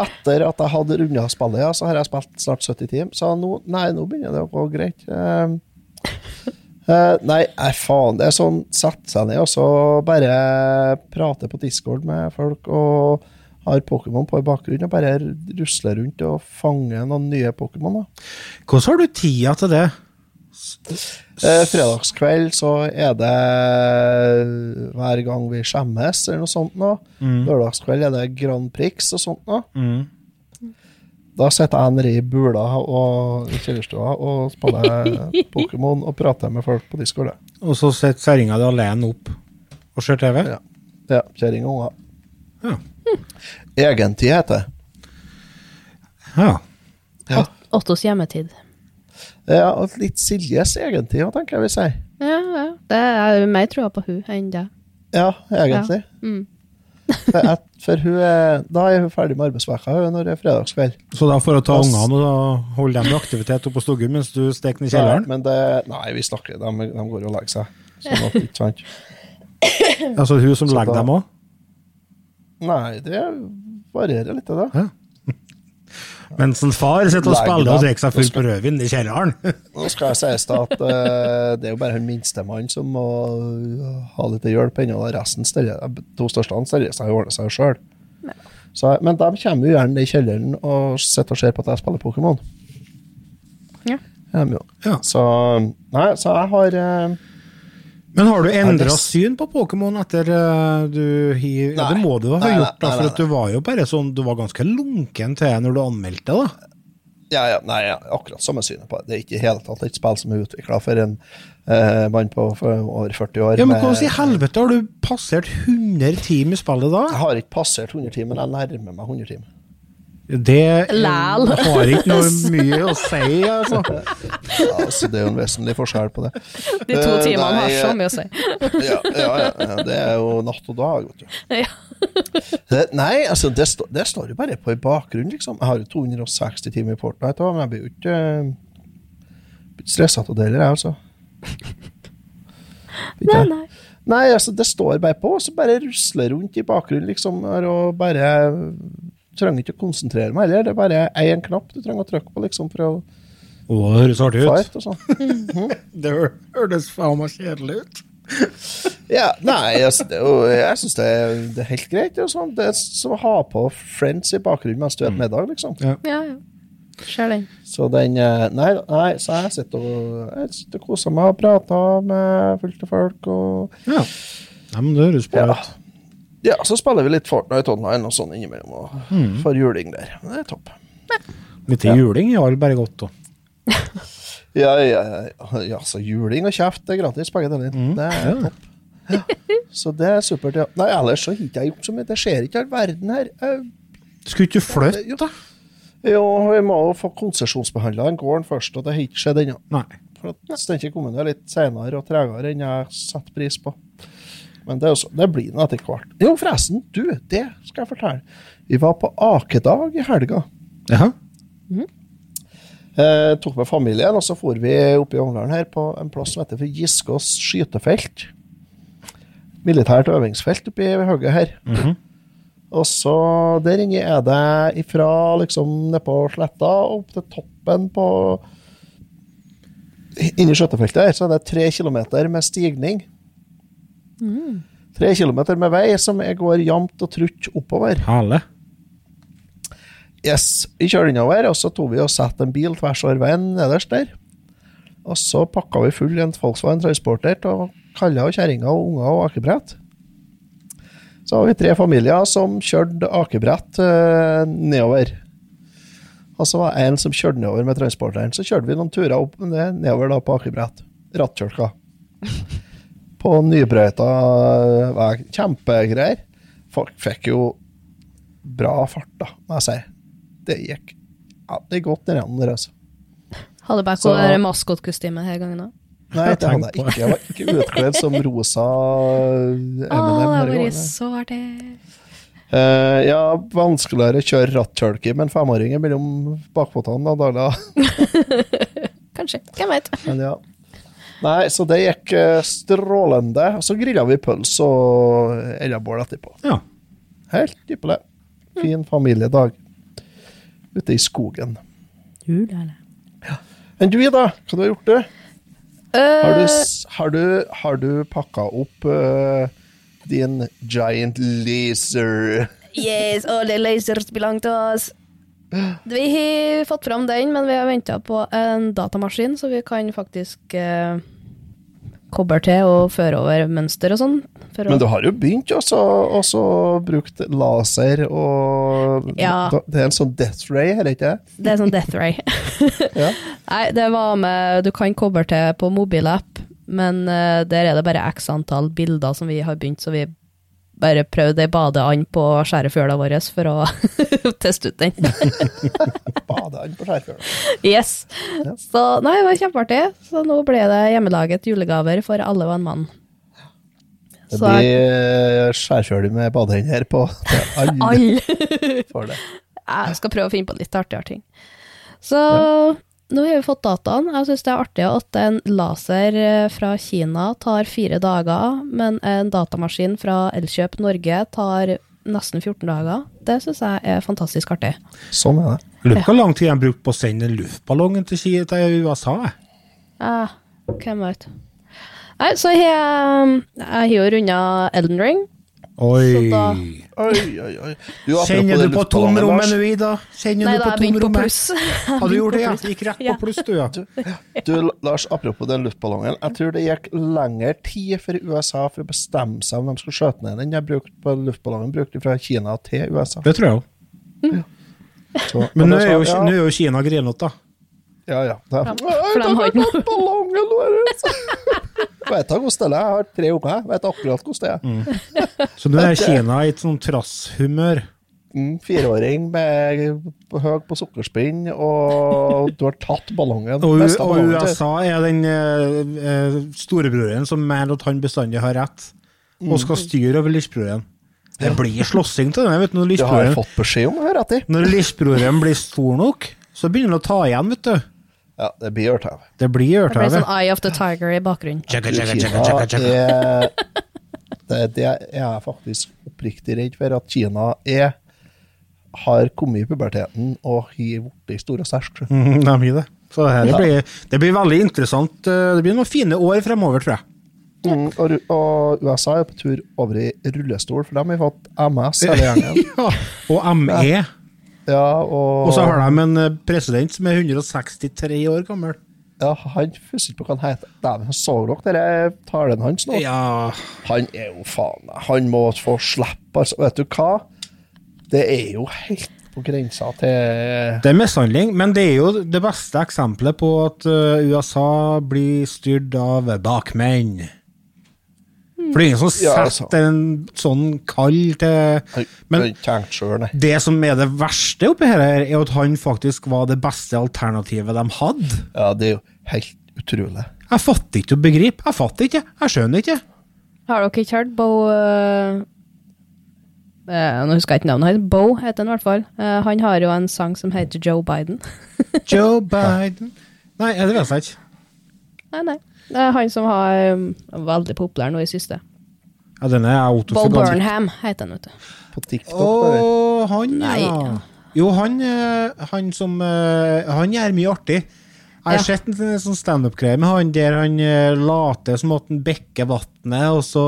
Speaker 2: Etter at jeg hadde runda spillet, ja, så har jeg spilt snart 70 timer. Så nå, nei, nå begynner det å gå greit. Uh, uh, nei, nei, faen. Det er sånn sette seg ned og så bare prate på Discord med folk og har Pokémon på i bakgrunnen og bare rusler rundt og fanger noen nye Pokémon.
Speaker 1: Hvordan har du tida til det?
Speaker 2: Eh, fredagskveld så er det hver gang vi skjemmes eller noe sånt nå. Lørdagskveld er det Grand Prix og sånt nå.
Speaker 1: Mm.
Speaker 2: Da sitter jeg nede i bula og i kjellerstua og spiller *laughs* Pokémon og prater med folk på Discord.
Speaker 1: Og så sitter kjerringa di alene opp og ser TV?
Speaker 2: Ja. Ja, kjerring og unger.
Speaker 1: Ja.
Speaker 2: Egentid heter det.
Speaker 1: ja.
Speaker 2: Ja.
Speaker 3: Ottos hjemmetid.
Speaker 2: Ja, og litt Siljes egentid, tenker jeg vi sier.
Speaker 3: Ja, ja. Det er mer troa på hun enn det.
Speaker 2: Ja, egentlig.
Speaker 3: Mm. *laughs*
Speaker 2: For, at, for hun er, da er hun ferdig med arbeidsveka når det er fredagskveld.
Speaker 1: Så da for å ta ungene og holde dem i aktivitet oppe på stuggen mens du steker i kjelleren?
Speaker 2: Nei, men det, nei, vi snakker, de, de går og legger seg. Sånn at, ikke sant?
Speaker 1: Altså hun som legger dem òg?
Speaker 2: Nei, det varierer litt, det. da.
Speaker 1: Mens en far sitter og spiller og drikker seg full på rødvin i kjelleren? *laughs*
Speaker 2: Nå skal jeg sies da at uh, det er jo bare han minstemann som må ha litt hjelp ennå. Resten steller, to største steller seg og ordner seg sjøl. Men de kommer jo gjerne i kjelleren og sitter og ser på at jeg spiller Pokémon.
Speaker 3: Ja.
Speaker 2: Ja, men jo.
Speaker 1: Ja.
Speaker 2: Så Nei, så jeg har eh,
Speaker 1: Men har du endra
Speaker 2: det-
Speaker 1: syn på Pokémon etter uh, du hiv... Ja, det må du ha
Speaker 2: Nei,
Speaker 1: gjort, da, for
Speaker 2: nei,
Speaker 1: du var jo bare sånn Du var ganske lunken til når du anmeldte, da.
Speaker 2: Ja, ja, nei, ja, akkurat samme synet på det. Det er ikke i hele tatt et spill som er utvikla for en eh, mann på over 40 år.
Speaker 1: Ja, men hvordan i helvete har du passert 100 timer i spillet da?
Speaker 2: Jeg har ikke passert 100 timer, men jeg nærmer meg 100 timer.
Speaker 1: Det
Speaker 3: Læl.
Speaker 1: har ikke noe *laughs* mye å si, altså. *laughs*
Speaker 2: Ja, altså, det er jo en vesentlig forskjell på det.
Speaker 3: De to
Speaker 2: timene
Speaker 3: timene har
Speaker 2: nei,
Speaker 3: så mye å si. *laughs*
Speaker 2: Ja, ja, ja, ja, det er jo natt og dag, vet du.
Speaker 3: Ja.
Speaker 2: Det, nei, altså, det, stå, det står jo bare på i bakgrunnen, liksom. Jeg har jo 260 timer i Fortnite, men jeg blir jo ikke uh, stressa av det heller, jeg, altså. Ikke
Speaker 3: Nei, nei.
Speaker 2: Nei, altså, det står bare på, og så bare rusler rundt i bakgrunnen, liksom, og bare trenger ikke å konsentrere meg heller. Det er bare én knapp du trenger å trykke på, liksom, for å
Speaker 1: oh, det høres artig ut.
Speaker 2: og sånn. *laughs*
Speaker 1: Det høres faen meg kjedelig ut. *laughs*
Speaker 2: Ja, nei, altså, det jo, jeg syns det, det er helt greit. Det er, sånn, det er som å ha på Friends i bakgrunnen mens du spiser middag, liksom.
Speaker 1: Ja.
Speaker 3: Ja, ja. Den.
Speaker 2: Så den eh, Nei, nei så jeg sitter og jeg sitter og koser meg og prater med fullt av folk. Og
Speaker 1: Ja. ja. men det høres bra
Speaker 2: Ja.
Speaker 1: ut.
Speaker 2: ja, så spiller vi litt Fortnite online og sånn innimellom, og
Speaker 1: Mm.
Speaker 2: får juling der. Det er topp.
Speaker 1: Litt juling er bare godt, da. *laughs*
Speaker 2: Ja, ja, ja, ja, så juling og kjeft det er gratis, begge deler. Det er
Speaker 1: Ja.
Speaker 2: topp. Ja. Så det er supert, ja. Nei, ellers så har ikke jeg gjort så mye. Det skjer ikke all verden her. Jeg,
Speaker 1: Skulle ikke du flytte, da?
Speaker 2: jo, vi må jo få konsesjonsbehandla den gården først, og det har ikke skjedd ennå. For at Steinkjer kommune er litt senere og tregere enn jeg setter pris på. Men det, jo det blir nå etter hvert. Jo, forresten, du, det skal jeg fortelle. Vi var på akedag i helga.
Speaker 1: Jaha.
Speaker 2: Eh, tok med familien, og så for vi opp i Ongdalen her på en plass som heter for Giskås skytefelt. Militært øvingsfelt oppi høyet her. *laughs* Og så der inne er det ifra liksom nedpå sletta og opp til toppen på Inni skjøtefeltet her så er det tre kilometer med stigning. Tre kilometer med vei som jeg går jevnt og trutt oppover.
Speaker 1: Hale.
Speaker 2: Yes, Vi kjørte innover, og så tok vi og satte en bil tvers over veien nederst der. Og så pakka vi full en Volkswagen Transporter til kaller og kjerringer og unger og akebrett. Så har vi tre familier som kjørte akebrett eh, nedover. Og så var det en som kjørte nedover med transporteren. Så kjørte vi noen turer opp ned, nedover da på akebrett. Rattkjølka. På nybrøyta vei. Kjempegreier. Folk fikk jo bra fart, da, må jeg si. Det gikk ja, det er godt nedi der, altså.
Speaker 3: Hadde bare
Speaker 2: Så-
Speaker 3: maskotkostyme her gangen òg.
Speaker 2: Nei, det hadde jeg ikke. Jeg var ikke utkledd som rosa *laughs*
Speaker 3: Å,
Speaker 2: Eminem.
Speaker 3: det
Speaker 2: var
Speaker 3: vært så artig.
Speaker 2: Eh, ja, vanskeligere å kjøre rattkjølke med en femåring mellom bakfotene. Da, da. *laughs*
Speaker 3: Kanskje. Hvem vet.
Speaker 2: Men ja. Nei, så det gikk eh, strålende. Og så grilla vi pølse og eldrebål etterpå.
Speaker 1: Ja.
Speaker 2: Helt ypperlig. Fin familiedag ute i skogen. Enn du, Ida? Hva du har gjort, du? Har du, har du, har du pakka opp uh, din giant laser
Speaker 3: Yes, alle lasers belong to us. Vi har fått fram den, men vi har venta på en datamaskin, så vi kan faktisk eh, koble til og føre over mønster og sånn.
Speaker 2: Men du har jo begynt også, også brukt laser og
Speaker 3: Ja.
Speaker 2: Det er en sånn death ray, er det ikke?
Speaker 3: Det er sånn death ray. *laughs*
Speaker 2: Ja.
Speaker 3: Nei, det var med Du kan koble til på mobilapp, men eh, der er det bare x antall bilder som vi har begynt, så vi bare prøvd ei badeand på skjærefjøla vår for å *laughs* teste ut den. *laughs*
Speaker 2: Badeand på skjærefjøla.
Speaker 3: Yes.
Speaker 2: Ja.
Speaker 3: Så nei, det var kjempeartig. Så nå ble det hjemmelaget julegaver for alle og en mann.
Speaker 2: Det blir skjærfjøl med badehender på til alle
Speaker 3: alle. Jeg skal prøve å finne på litt artigere ting. Så nå har vi fått dataen. Jeg syns det er artig at en laser eh, fra Kina tar fire dager, men en datamaskin fra Elkjøp Norge tar nesten 14 dager. Det syns jeg er fantastisk artig.
Speaker 2: Sånn er det.
Speaker 1: Lurer på hvor lang tid de brukte på å sende luftballongen til, Kina, til USA.
Speaker 3: Eh, hvem vet. Nei, så jeg, jeg har jo runda Elden Ring.
Speaker 1: Oi.
Speaker 3: Da-
Speaker 2: Oi, oi, oi. Du,
Speaker 1: Kjenner du på tomrommet nå, Ida? Kjenner
Speaker 3: Nei,
Speaker 1: du på
Speaker 3: da, jeg begynte på
Speaker 1: tomrommet?
Speaker 3: pluss. *laughs*
Speaker 1: Har du gjort det, ja? Gikk rett på pluss, du, ja.
Speaker 2: Du, Lars, apropos den luftballongen. Jeg tror det gikk lengre tid for USA for å bestemme seg om de skulle skjøte ned den jeg brukte på luftballongen brukte fra Kina til USA.
Speaker 1: Det tror jeg òg.
Speaker 2: Så,
Speaker 1: Men nå er jo, nå er jo Kina grinete, da.
Speaker 2: Ja, ja.
Speaker 3: de har ikke noe-
Speaker 2: Ballongen vår! *laughs* Vet du hvordan det er? Jeg har tre unger. jeg Vet akkurat hvordan det er.
Speaker 1: Så nå er Kina i et sånn trasshumør.
Speaker 2: Mm, fireåring med høy på sukkerspinn, og du har tatt ballongen.
Speaker 1: Og, og USA er den eh, eh, storebroren som mener at han bestandig har rett, og skal styre over lillebroren. Det blir slåssing til det, vet du. Når
Speaker 2: Det har
Speaker 1: jeg
Speaker 2: fått beskjed om.
Speaker 1: Når lillebroren blir stor nok, så begynner han å ta igjen, vet du.
Speaker 2: Ja, det blir ørtau.
Speaker 1: Det blir
Speaker 3: Det
Speaker 1: blir
Speaker 3: sånn Eye of the Tiger i bakgrunnen.
Speaker 1: Tjekka,
Speaker 2: Kina
Speaker 1: tjekka, tjekka, tjekka, tjekka.
Speaker 2: er det, det er jeg faktisk oppriktig redd for, at Kina er har kommet i puberteten og har blitt stor og sterk.
Speaker 1: Mm, De gir *laughs* det. Så det, blir, det blir veldig interessant. eh, Det blir noen fine år fremover, tror jeg.
Speaker 2: Mm, og, og USA er på tur over i rullestol, for de har fått MS hele gjengen. *laughs*
Speaker 1: Ja. Og ME.
Speaker 2: Ja, og,
Speaker 1: Og så har de en eh, president som er 163 år gammel.
Speaker 2: ja, Han husker ikke på hva han heter. Dæven, så dere denne talen hans nå?
Speaker 1: Ja
Speaker 2: Han er jo faen Han må få slippe, altså. Vet du hva? Det er jo helt på grensa til
Speaker 1: Det er mishandling, men det er jo det beste eksempelet på at eh, USA blir styrt av bakmenn. For det er ingen som
Speaker 2: Ja,
Speaker 1: setter
Speaker 2: altså.
Speaker 1: en sånn kall til Men det som er det verste oppi her, er at han faktisk var det beste alternativet de hadde.
Speaker 2: Ja, det er jo helt utrolig.
Speaker 1: Jeg fatter ikke å begripe. Jeg fatter ikke. Jeg skjønner ikke.
Speaker 3: Har dere ikke hørt Bo eh, eh, Nå husker jeg ikke navnet hans. Bo heter han i hvert fall. Uh, han har jo en sang som heter Joe Biden. *laughs*
Speaker 1: Joe Biden Nei, det vet jeg ikke.
Speaker 3: Nei, nei. Det er han som har um, veldig populær nå i siste.
Speaker 1: Ja, den er jeg Bob
Speaker 3: Bo Burnham heter han, vet du.
Speaker 2: På TikTok.
Speaker 1: Å,
Speaker 2: bare.
Speaker 1: han, ja.
Speaker 3: Nei.
Speaker 1: Jo, han, eh, han som eh, Han gjør mye artig. Jeg har
Speaker 3: Ja.
Speaker 1: sett en sånn- sånn standup-greie med han der han eh, later som at han bekker vannet, og så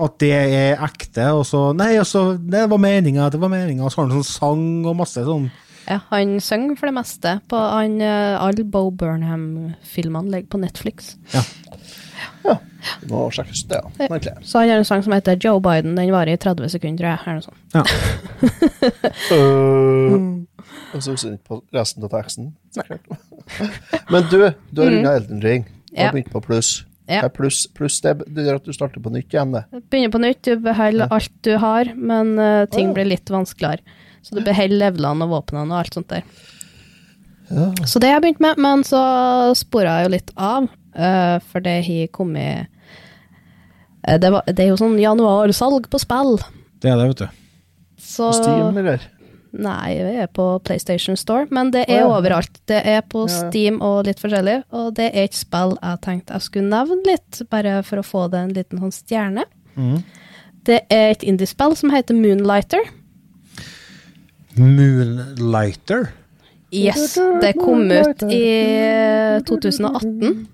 Speaker 1: at det er ekte, og så Nei, og så Det var meninga, det var meninga, og så har han sånn sang og masse sånn
Speaker 3: han synger for det meste. På han, eh, Alle Bo Burnham-filmene ligger på Netflix.
Speaker 2: Ja, må sjekkes, det, ja. Egentlig.
Speaker 3: Så han har en sang som heter Joe Biden. Den varer i 30 sekunder, tror jeg. Eller noe sånt.
Speaker 1: Ja. *laughs*
Speaker 2: Øh, Og så husker jeg ikke på resten av teksten. *laughs* Men du, du har runda Elden Ring. Du
Speaker 3: Mm. Ja.
Speaker 2: begynt på pluss.
Speaker 3: Ja.
Speaker 2: Pluss plus det, det gjør at du starter på nytt igjen, det.
Speaker 3: Begynner på nytt, du beholder alt du har, men uh, ting
Speaker 2: ja.
Speaker 3: blir litt vanskeligere. Så du beholder levelene og våpnene og alt sånt der.
Speaker 2: Ja.
Speaker 3: Så det har jeg begynt med, men så spora jeg jo litt av, uh, for det har kommet uh, det, var, det er jo sånn januarsalg på spill,
Speaker 1: Det er det, vet du.
Speaker 3: så
Speaker 2: På Steam, eller?
Speaker 3: Nei, vi er på PlayStation Store, men det er
Speaker 2: oh, ja.
Speaker 3: overalt. Det er på
Speaker 2: Ja, ja.
Speaker 3: Steam og litt forskjellig, og det er et spill jeg tenkte jeg skulle nevne litt, bare for å få det en liten sånn stjerne.
Speaker 1: Mm.
Speaker 3: Det er et indiespill som heter Moonlighter.
Speaker 1: Moonlighter.
Speaker 3: Yes, det kom ut i 2018.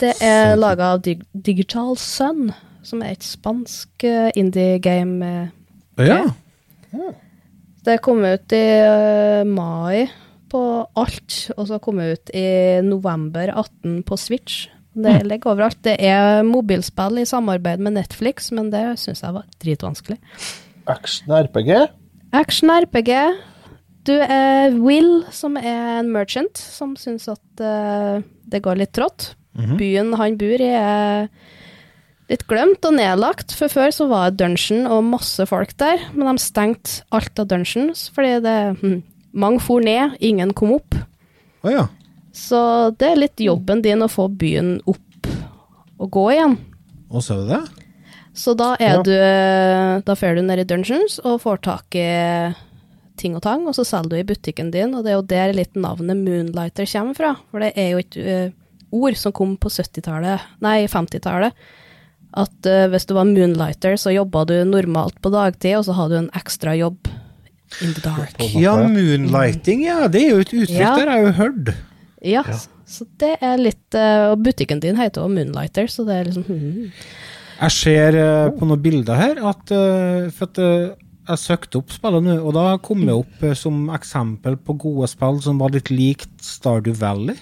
Speaker 3: Det er laga av Dig Digital Sun, som er et spansk eh, indie-game. eh,
Speaker 1: Ja.
Speaker 3: Det kom ut i eh, mai på alt, og så kom det ut i november 18 på Switch. Det ligger overalt. Det er mobilspill i samarbeid med Netflix, men det syns jeg var dritvanskelig.
Speaker 2: Action RPG?
Speaker 3: Action RPG. Du er Will, som er en merchant, som syns at uh, det går litt trått. Byen han bor i er litt glemt og nedlagt, for før så var det dungeon og masse folk der, men de stengte alt av dungeons, fordi det hm, Mange for ned, ingen kom opp.
Speaker 1: Oh, ja.
Speaker 3: Så det er litt jobben din å få byen opp og gå igjen.
Speaker 1: Og så er det det?
Speaker 3: Så da er
Speaker 2: Ja.
Speaker 3: du Da fer du ned i dungeons og får tak i ting og tang, og så selger du i butikken din, og det er jo der litt navnet Moonlighter kommer fra. For det er jo et uh, ord som kom på 70-tallet, nei, 50-tallet. At uh, hvis du var moonlighter, så jobba du normalt på dagtid, og så hadde du en ekstra jobb in the dark.
Speaker 1: Ja, moonlighting, ja. Det er jo et uttrykk
Speaker 3: Ja.
Speaker 1: der jeg har jo hørt.
Speaker 3: Ja, så det er litt eh, Og butikken din heter jo Moonlighter, så det er liksom hmm.
Speaker 1: Jeg ser uh, på noen bilder her at uh, For at uh, jeg søkte opp spillet nå, og da kom jeg opp som eksempel på gode spill som var litt likt Stardew Valley.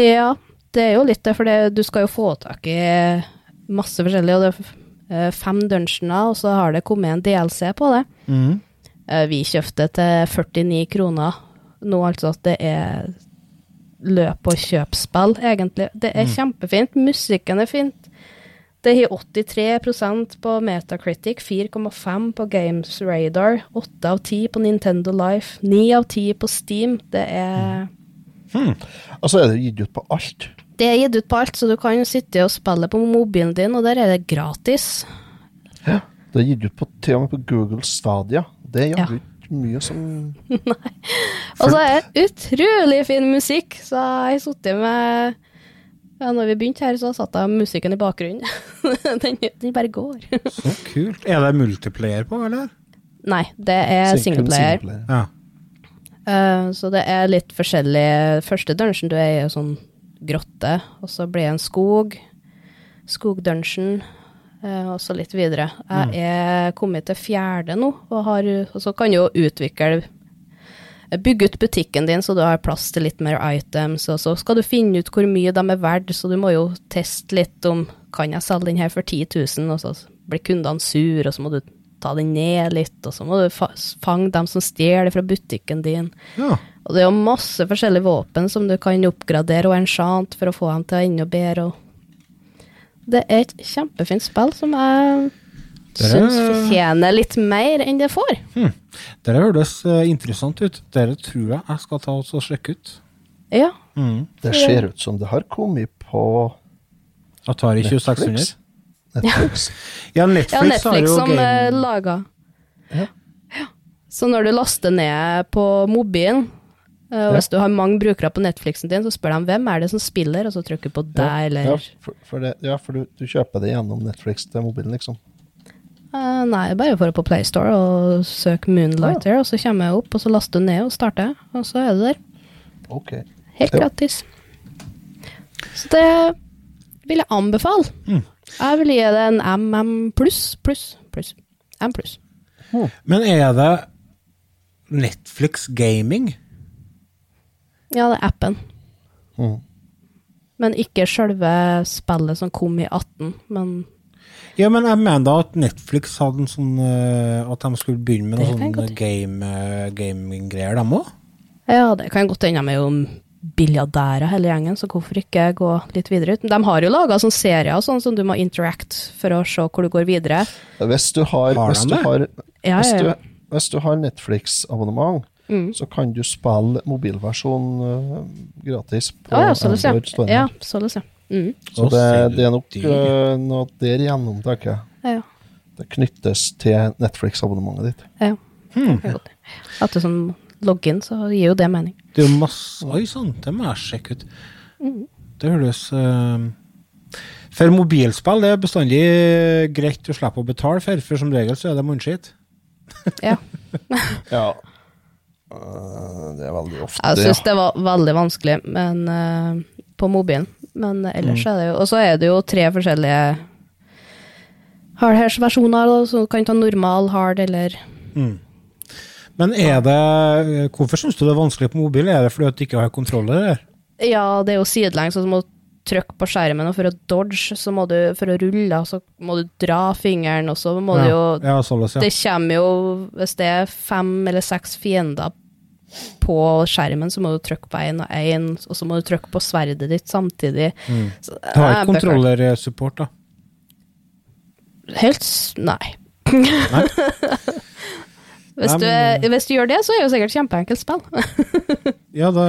Speaker 3: Ja, det er jo litt det, for det, du skal jo få tak i masse forskjellig, og det er fem dungeoner, og så har det kommet en DLC på det. Mm. Vi kjøpte til 49 kroner nå, altså at det er løp- og kjøpspill, egentlig. Det er kjempefint. Musikken er fint. Det har 83% på Metacritic, 4,5 på Games Radar, 8 av 10 på Nintendo Life, 9 av 10 på Steam. Det er
Speaker 2: Altså er det gitt ut på alt.
Speaker 3: Det er gitt ut på alt, så du kan sitte og spille på mobilen din, og der er det gratis.
Speaker 2: Ja, Det er gitt ut på, til og med på Google Stadia. Det er jaggu ikke mye som *laughs* Nei.
Speaker 3: Og så er det utrolig fin musikk, så jeg har sittet med ja, når vi begynte her, så satt jeg musikken i bakgrunnen. *laughs* den, den bare går.
Speaker 1: Så kult. Er det multiplayer på, eller?
Speaker 3: Nei, det er
Speaker 2: Single-
Speaker 3: singleplayer.
Speaker 2: singleplayer.
Speaker 1: Ja.
Speaker 3: Uh, så det er litt forskjellig. Første dungeon du er i, er sånn grotte, og så blir det en skog. Skogdungeon, eh, og så litt videre. Jeg er kommet til fjerde nå, og, har, og så kan jo utvikle Bygge ut butikken din så du har plass til litt mer items, og så skal du finne ut hvor mye de er verdt, så du må jo teste litt om kan jeg selge den her for 10 000, og så blir kundene sur, og så må du ta den ned litt, og så må du fange dem som stjeler fra butikken din.
Speaker 1: ja.
Speaker 3: Og det er jo masse forskjellige våpen som du kan oppgradere og enchant for å få dem til å enda bedre. Og det er et kjempefint spill som jeg syns fortjener litt mer enn det får.
Speaker 1: Det høres eh, interessant ut. Det tror jeg jeg skal ta og sjekke ut.
Speaker 3: Ja.
Speaker 1: Mm.
Speaker 2: Det ser ut som det har kommet på
Speaker 1: Atari 2600.
Speaker 2: Netflix. Netflix. *laughs*
Speaker 1: Ja, Netflix,
Speaker 3: ja,
Speaker 1: har
Speaker 3: Netflix
Speaker 1: jo
Speaker 3: som
Speaker 1: game...
Speaker 3: eh, laga.
Speaker 2: Ja.
Speaker 3: Ja. Så når du laster ned på mobilen, eh, og hvis du har mange brukere på Netflixen din, så spør de hvem er det som spiller, og så trykker du på deg, eller
Speaker 2: Ja, for, for, det, ja, for du, du kjøper det gjennom Netflix til mobilen, liksom.
Speaker 3: Eh, nei, bare for på PlayStore og søk Moonlighter, og så kommer jeg opp, og så laster du ned og starter, og så er du der.
Speaker 2: Ok.
Speaker 3: Helt gratis. Så det vil jeg anbefale. Jeg vil gi det en MM pluss, pluss, pluss. M pluss.
Speaker 1: Men er det Netflix gaming?
Speaker 3: Ja, det er appen.
Speaker 2: Mm.
Speaker 3: Men ikke selve spillet som kom i 18, men
Speaker 1: Ja, men jeg mener da at Netflix hadde en sånn eh, At de skulle begynne med
Speaker 3: noen
Speaker 1: noe sånn game, eh, gaming-greier, dem òg?
Speaker 3: ja, det kan godt hende de er jo biljardærer hele gjengen, så hvorfor ikke gå litt videre ut? De har jo laga sånne serier sånn som du må interact for å se hvor du går videre.
Speaker 2: Hvis du har,
Speaker 1: Har
Speaker 2: hvis du har,
Speaker 3: Ja,
Speaker 2: hvis du, hvis du har Netflix-abonnement,
Speaker 3: Mm.
Speaker 2: så kan du spille mobilversjon øh, gratis på
Speaker 3: ah, ja.
Speaker 2: Android Store.
Speaker 3: Ja, således, ja. Mm.
Speaker 2: Så det, det er nok øh, noe der igjennom, tenker jeg.
Speaker 3: Ja,
Speaker 2: Det knyttes til Netflix-abonnementet ditt.
Speaker 3: ja.
Speaker 1: Hmm.
Speaker 3: At du sånn logger inn, så gir jo det mening.
Speaker 1: Det er jo masse Oi sann, det må jeg sjekke ut. Det høres uh, For mobilspill det er bestandig greit å slippe å betale for, for som regel så er det munnskitt.
Speaker 3: Ja. *laughs*
Speaker 2: Ja. Uh, Det er veldig ofte,
Speaker 3: Jeg syns
Speaker 2: ja.
Speaker 3: det var veldig vanskelig men, eh, på mobilen, men ellers er det jo Og så er det jo tre forskjellige hardhairs-versjoner, så du kan ta normal, hard eller
Speaker 1: Men er det Hvorfor syns du det er vanskelig på mobil? Er det fordi at du ikke har kontroller?
Speaker 3: Ja, det er jo sidelengs, så du må trykke på skjermen, og for å dodge, så må du For å rulle, så må du dra fingeren, og så må du jo
Speaker 1: ja, således, ja.
Speaker 3: Det kommer jo Hvis det er fem eller seks fiender på skjermen, så må du trykke på én og én, og så må du trykke på sverdet ditt samtidig. Så,
Speaker 1: Du har ikke kontrollersupport, da?
Speaker 3: Helt Nei.
Speaker 1: Nei. *laughs*
Speaker 3: hvis, du,
Speaker 1: men-
Speaker 3: hvis du gjør det, så er det jo sikkert kjempeenkelt spill. *laughs*
Speaker 1: Ja, det,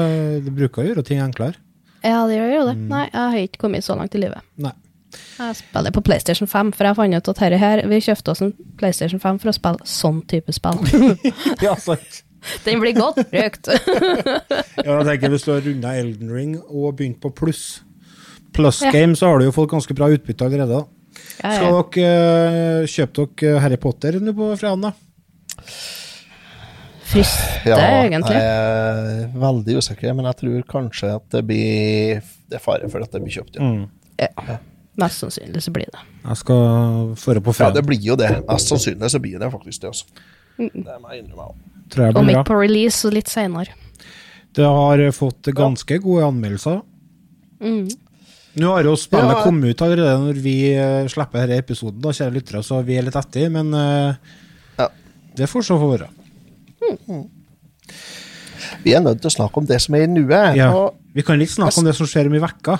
Speaker 1: det bruker å gjøre ting enklere.
Speaker 3: ja, det gjør jo det. Nei, jeg har ikke kommet så langt i livet.
Speaker 1: Nei.
Speaker 3: Jeg spiller på PlayStation 5, for jeg fant ut at herre her, vi kjøpte oss en PlayStation 5 for å spille sånn type spill. *laughs*
Speaker 1: Ja, sant.
Speaker 3: Den blir godt røkt. *laughs*
Speaker 1: Ja, jeg tenker Hvis du har runda Elden Ring og begynt på pluss Plus
Speaker 3: Ja.
Speaker 1: game, så har du jo fått ganske bra utbytte allerede. Ja,
Speaker 3: Ja,
Speaker 1: Skal dere uh, kjøpe dere Harry Potter nå på fredag? da?
Speaker 3: Frister,
Speaker 2: Ja,
Speaker 3: egentlig.
Speaker 2: jeg er veldig usikker, men jeg tror kanskje at det blir Det er fare for at det blir kjøpt, ja.
Speaker 1: Mm.
Speaker 3: Ja. Mest sannsynlig så blir det.
Speaker 1: Jeg skal føre på
Speaker 2: Ja, det blir jo det. Mest sannsynlig så blir det faktisk det, altså. Det må jeg innrømme. også.
Speaker 1: Tror jeg
Speaker 3: Og
Speaker 1: blir
Speaker 3: midt
Speaker 1: bra.
Speaker 3: på release og litt seinere.
Speaker 1: Det har fått ganske gode anmeldelser.
Speaker 3: Mm.
Speaker 1: Nå har jo spillet
Speaker 2: Ja.
Speaker 1: kommet ut allerede når vi eh, slipper denne episoden, da, kjære lyttere, så vi er litt etter, men uh,
Speaker 2: Ja.
Speaker 1: det får så få være.
Speaker 2: Vi er nødt til å snakke om det som er i nuet.
Speaker 1: Ja. Vi kan ikke snakke om det som skjer om i vekka.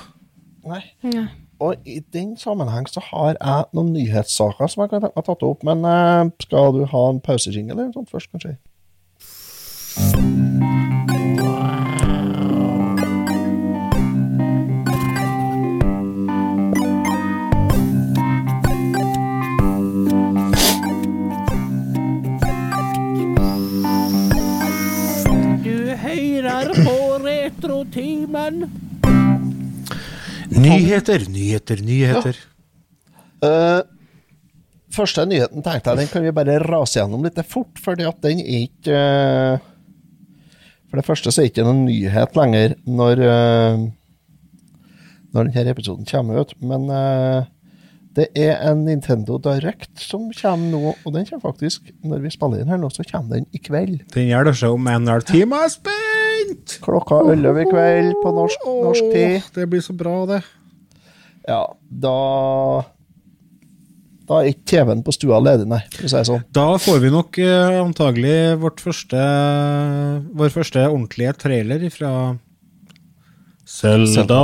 Speaker 2: nei.
Speaker 3: Ja.
Speaker 2: og i den sammenheng så har jeg noen nyhetssaker som jeg kan tenke meg tatt opp, men uh, skal du ha en pausejingle først, kanskje?
Speaker 1: Hører på Retrotimen. Nyheter, nyheter, nyheter.
Speaker 2: Eh, første nyheten tenkte jeg den kan vi bare rase gjennom litt fort, fordi at den er ikke uh, For det første så er det ikke noen nyhet lenger når uh, Når denne episoden kommer ut, men det er en Nintendo Direct som kommer nå, og den kommer faktisk Når vi spiller inn her nå, så kommer den i kveld.
Speaker 1: Den gjør det seg om en halv time. Spent!
Speaker 2: Klokka 11 i kveld på norsk, norsk tid.
Speaker 1: Åh, det blir så bra, det.
Speaker 2: Ja, da Da er ikke TV-en på stua ledig, nei, for å si sånn.
Speaker 1: Da får vi nok eh, antagelig vårt første, vår første ordentlige trailer fra Selda.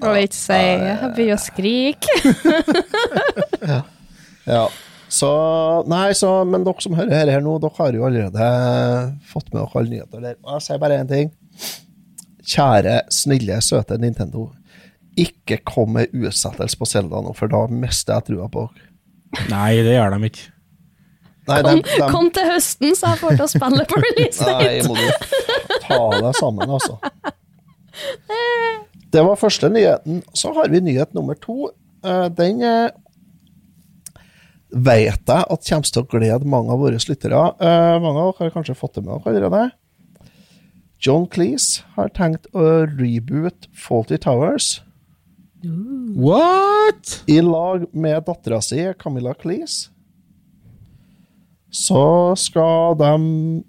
Speaker 3: Og ikke si Jeg begynner å skrike.
Speaker 2: ja. Ja. Så Nei, så Men dere som hører her, her nå, dere har jo allerede fått med dere alle nyheter der. Jeg sier bare én ting. Kjære, snille, søte Nintendo. Ikke kom med utsettelse på Selda nå, for da mister jeg trua på dere.
Speaker 1: Nei, det gjør de ikke.
Speaker 2: Nei,
Speaker 3: Kom,
Speaker 2: de, de...
Speaker 3: kom til høsten, så jeg får til å spille på release
Speaker 2: Nei,
Speaker 3: date.
Speaker 2: må du ta deg sammen, altså. Det var første nyheten. Så har vi nyhet nummer to. Eh, Den eh, vet jeg at kommer til å glede mange av våre lyttere. Uh, Mange av dere har kanskje fått det med dere allerede. John Cleese har tenkt å reboot Faulty Towers
Speaker 1: What?!
Speaker 2: i lag med dattera si, Camilla Cleese. Så skal de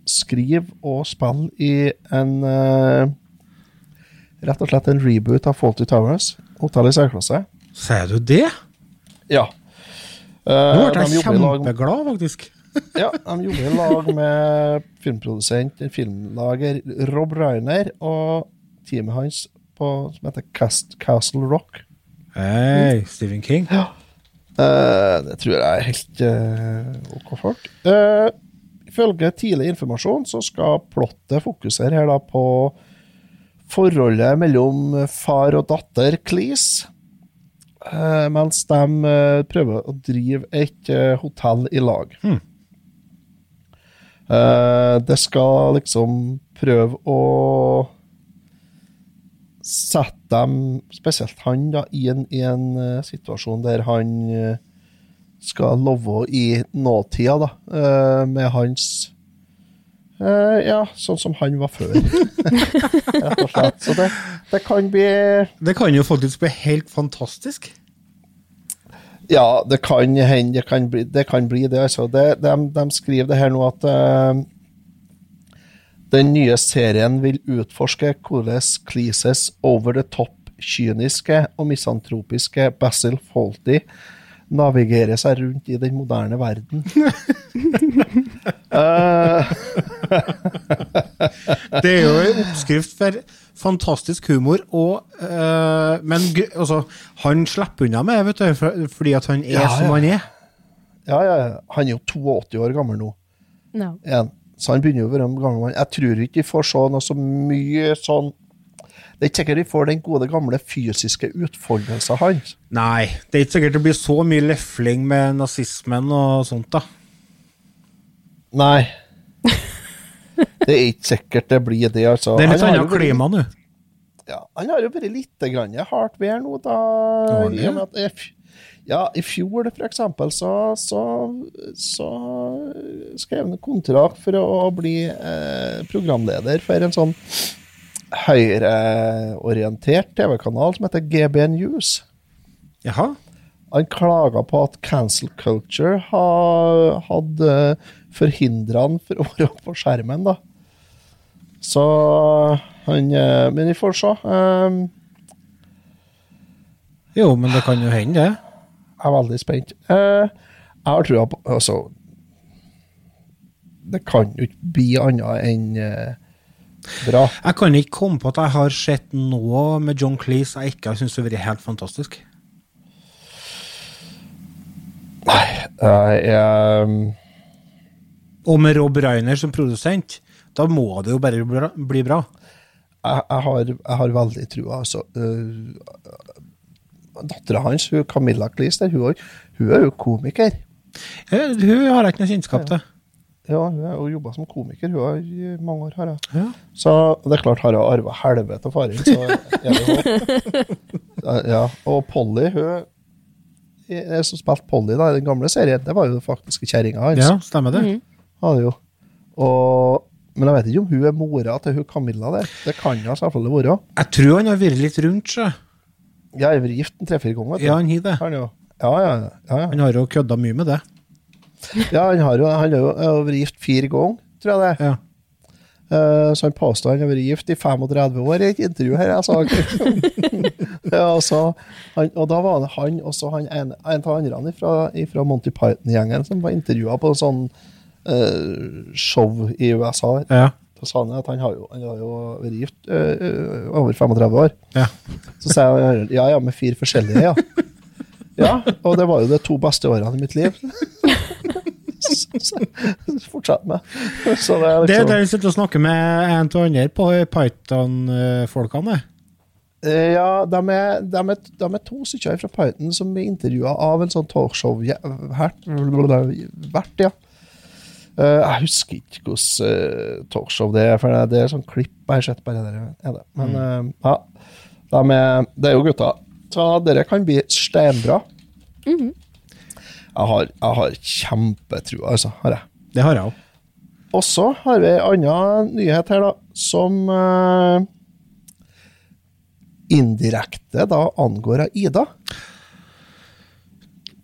Speaker 2: skrive og spille i en uh, Rett og slett en reboot av Faulty Towers. Hotell i særklasse.
Speaker 1: Sier du det?
Speaker 2: Ja.
Speaker 1: Nå
Speaker 2: Uh,
Speaker 1: ble jeg kjempeglad, faktisk. *laughs*
Speaker 2: ja, de jobber i lag med filmprodusent, filmlager Rob Reiner og teamet hans på, som heter Cast, Castle Rock.
Speaker 1: Hei, Stephen King.
Speaker 2: Eh, det tror jeg er helt uh, ok folk. Uh, ifølge tidlig informasjon så skal plottet fokusere her da på forholdet mellom far og datter Cleese. Eh, mens de eh, prøver å drive et eh, hotell i lag.
Speaker 1: Hmm.
Speaker 2: Det skal liksom prøve å sette dem, spesielt han, da, i en, i en situasjon der han skal leve i nåtida, da, med hans eh, Ja, sånn som han var før, *laughs* rett og slett. Så det, det kan bli
Speaker 1: Det kan jo faktisk bli helt fantastisk.
Speaker 2: Ja, det kan hende det kan bli det. Kan bli det altså. det de, de skriver det her nå at uh, den nye serien vil utforske hvordan Cleases over the top kyniske og misantropiske Basil Fawlty navigerer seg rundt i den moderne verden. *laughs* Eh, *laughs*
Speaker 1: Det er jo en oppskrift for fantastisk humor, og, uh, men altså, han slipper unna med det, vet du, fordi at han er
Speaker 2: Ja,
Speaker 1: som han er.
Speaker 2: ja, ja, ja. Han er jo 82 år gammel nå.
Speaker 3: No.
Speaker 2: En. Så han begynner jo å være en gammel mann. Jeg tror ikke vi får se noe så mye sånn Det er ikke sikkert vi får den gode, gamle fysiske utfoldelsen hans.
Speaker 1: Nei, det er ikke sikkert det blir så mye lefling med nazismen og sånt, da.
Speaker 2: Nei. *laughs* Det er ikke sikkert det blir det, altså.
Speaker 1: Det er litt annet klima nå.
Speaker 2: Ja, han har jo vært litt grann hardt vær nå, da.
Speaker 1: Har
Speaker 2: I Ja, i fjor for eksempel, så, så, så skrev han kontrakt for å bli eh, programleder for en sånn høyreorientert TV-kanal som heter GB News.
Speaker 1: Jaha.
Speaker 2: Han klaga på at cancel culture ha, hadde forhindra han for å være på skjermen, da. Så han eh, Men vi får se. Um,
Speaker 1: Jo, men det kan jo hende, det.
Speaker 2: Jeg er veldig spent. Uh, jeg har trua på Altså Det kan jo ikke bli annet enn uh, bra.
Speaker 1: Jeg kan ikke komme på at jeg har sett noe med John Cleese jeg ikke har syntes har vært helt fantastisk.
Speaker 2: Jeg, jeg,
Speaker 1: Og med Rob Reiner som produsent, da må det jo bare bli bra- bli bra.
Speaker 2: jeg, jeg, har, jeg har veldig trua, altså. Uh, Dattera hans, hun Camilla Cleese, hun, hun er jo komiker.
Speaker 1: Ja, Hun har jeg ikke noe kjennskap til.
Speaker 2: Ja, hun har jo jobba som komiker hun har i mange år. Har jeg.
Speaker 1: Ja.
Speaker 2: Så det er klart, har hun arva helvete av faren, så er det håp. *laughs* Ja, og Polly, hun jeg som spilte Polly da, i den gamle serien, det var jo faktisk kjerringa hans.
Speaker 1: ja, stemmer det.
Speaker 2: Har det jo. Og, men jeg vet ikke om hun er mora til hun Camilla der. Det kan hun selvfølgelig være.
Speaker 1: Jeg tror han har vært litt rundt seg.
Speaker 2: Jeg har vært gift tre-fire ganger.
Speaker 1: Ja, han har det.
Speaker 2: Han jo. Ja, ja, ja, ja.
Speaker 1: Han har jo kødda mye med det.
Speaker 2: ja han har jo han har jo vært gift fire ganger, tror jeg det.
Speaker 1: Ja.
Speaker 2: Eh, så han påstår han har vært gift i 35 år i et intervju her. Jeg sa. *laughs* ja, og, så, han, og da var det han og så han en, en av andre fra, fra Monty Python-gjengen som var intervjua på en sånn show i USA.
Speaker 1: Ja.
Speaker 2: Så sa han at han har jo, han har jo vært gift eh, eh, over 35 år.
Speaker 1: ja.
Speaker 2: Så sa jeg ja, ja, med fire forskjellige, ja. Ja, og det var jo de to beste årene i mitt liv. *laughs* Fortsett med. Så det er
Speaker 1: Det er
Speaker 2: liksom
Speaker 1: der vi sitter og snakker med en av andre på Python-folkene.
Speaker 2: Eh, Ja, de er, de, er, de er to stykker fra Python som blir intervjua av en sånn talkshow-vert. Vert, ja. Eh, jeg husker ikke hvilket uh, talkshow det er, for det er sånn klipp jeg har sett bare der. Er det. Men eh, ja, de er, det er jo gutta. Så dere kan bli steinbra. jeg, har, jeg har kjempetro, altså. Har jeg.
Speaker 1: Det har jeg òg.
Speaker 2: Og så har vi en annen nyhet her, da, som uh, indirekte da angår Ida.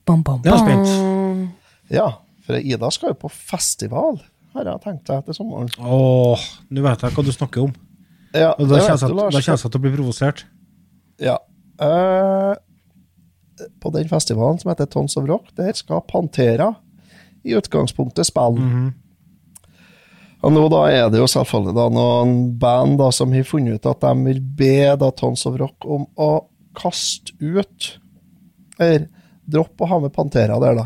Speaker 3: Bam, bam,
Speaker 1: Jeg er spent.
Speaker 2: Ja, for Ida skal jo på festival, har jeg tenkt seg etter sommeren.
Speaker 1: Åh, nå vet jeg hva du snakker om.
Speaker 2: Ja,
Speaker 1: Og da
Speaker 2: det
Speaker 1: kjenner
Speaker 2: vet du,
Speaker 1: blir til provosert.
Speaker 2: Ja. Eh, på den festivalen som heter Tons of Rock, der skal Pantera i utgangspunktet spille. Og nå da er det jo selvfølgelig da noen band da som har funnet ut at de vil be da Tons of Rock om å kaste ut Eller droppe å ha med Pantera der, da.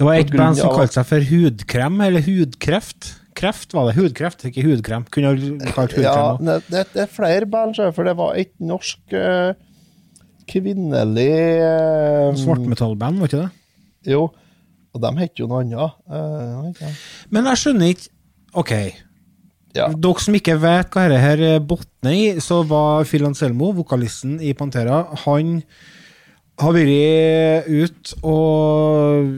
Speaker 1: Det var et band som kalte seg for hudkrem, eller hudkreft. Kreft var det. Hudkreft, ikke hudkrem. Kunne kalt hudkrem
Speaker 2: Ja,
Speaker 1: også.
Speaker 2: det, det, det er flere band, for det var et norsk uh, kvinnelig uh,
Speaker 1: Svartmetallband, var ikke det?
Speaker 2: Jo, og de het jo noe annet. Uh.
Speaker 1: Men jeg skjønner ikke Ok,
Speaker 2: ja.
Speaker 1: dere som ikke vet hva dette botner i, så var Phil Anselmo, vokalisten i Pantera, han har vært ut og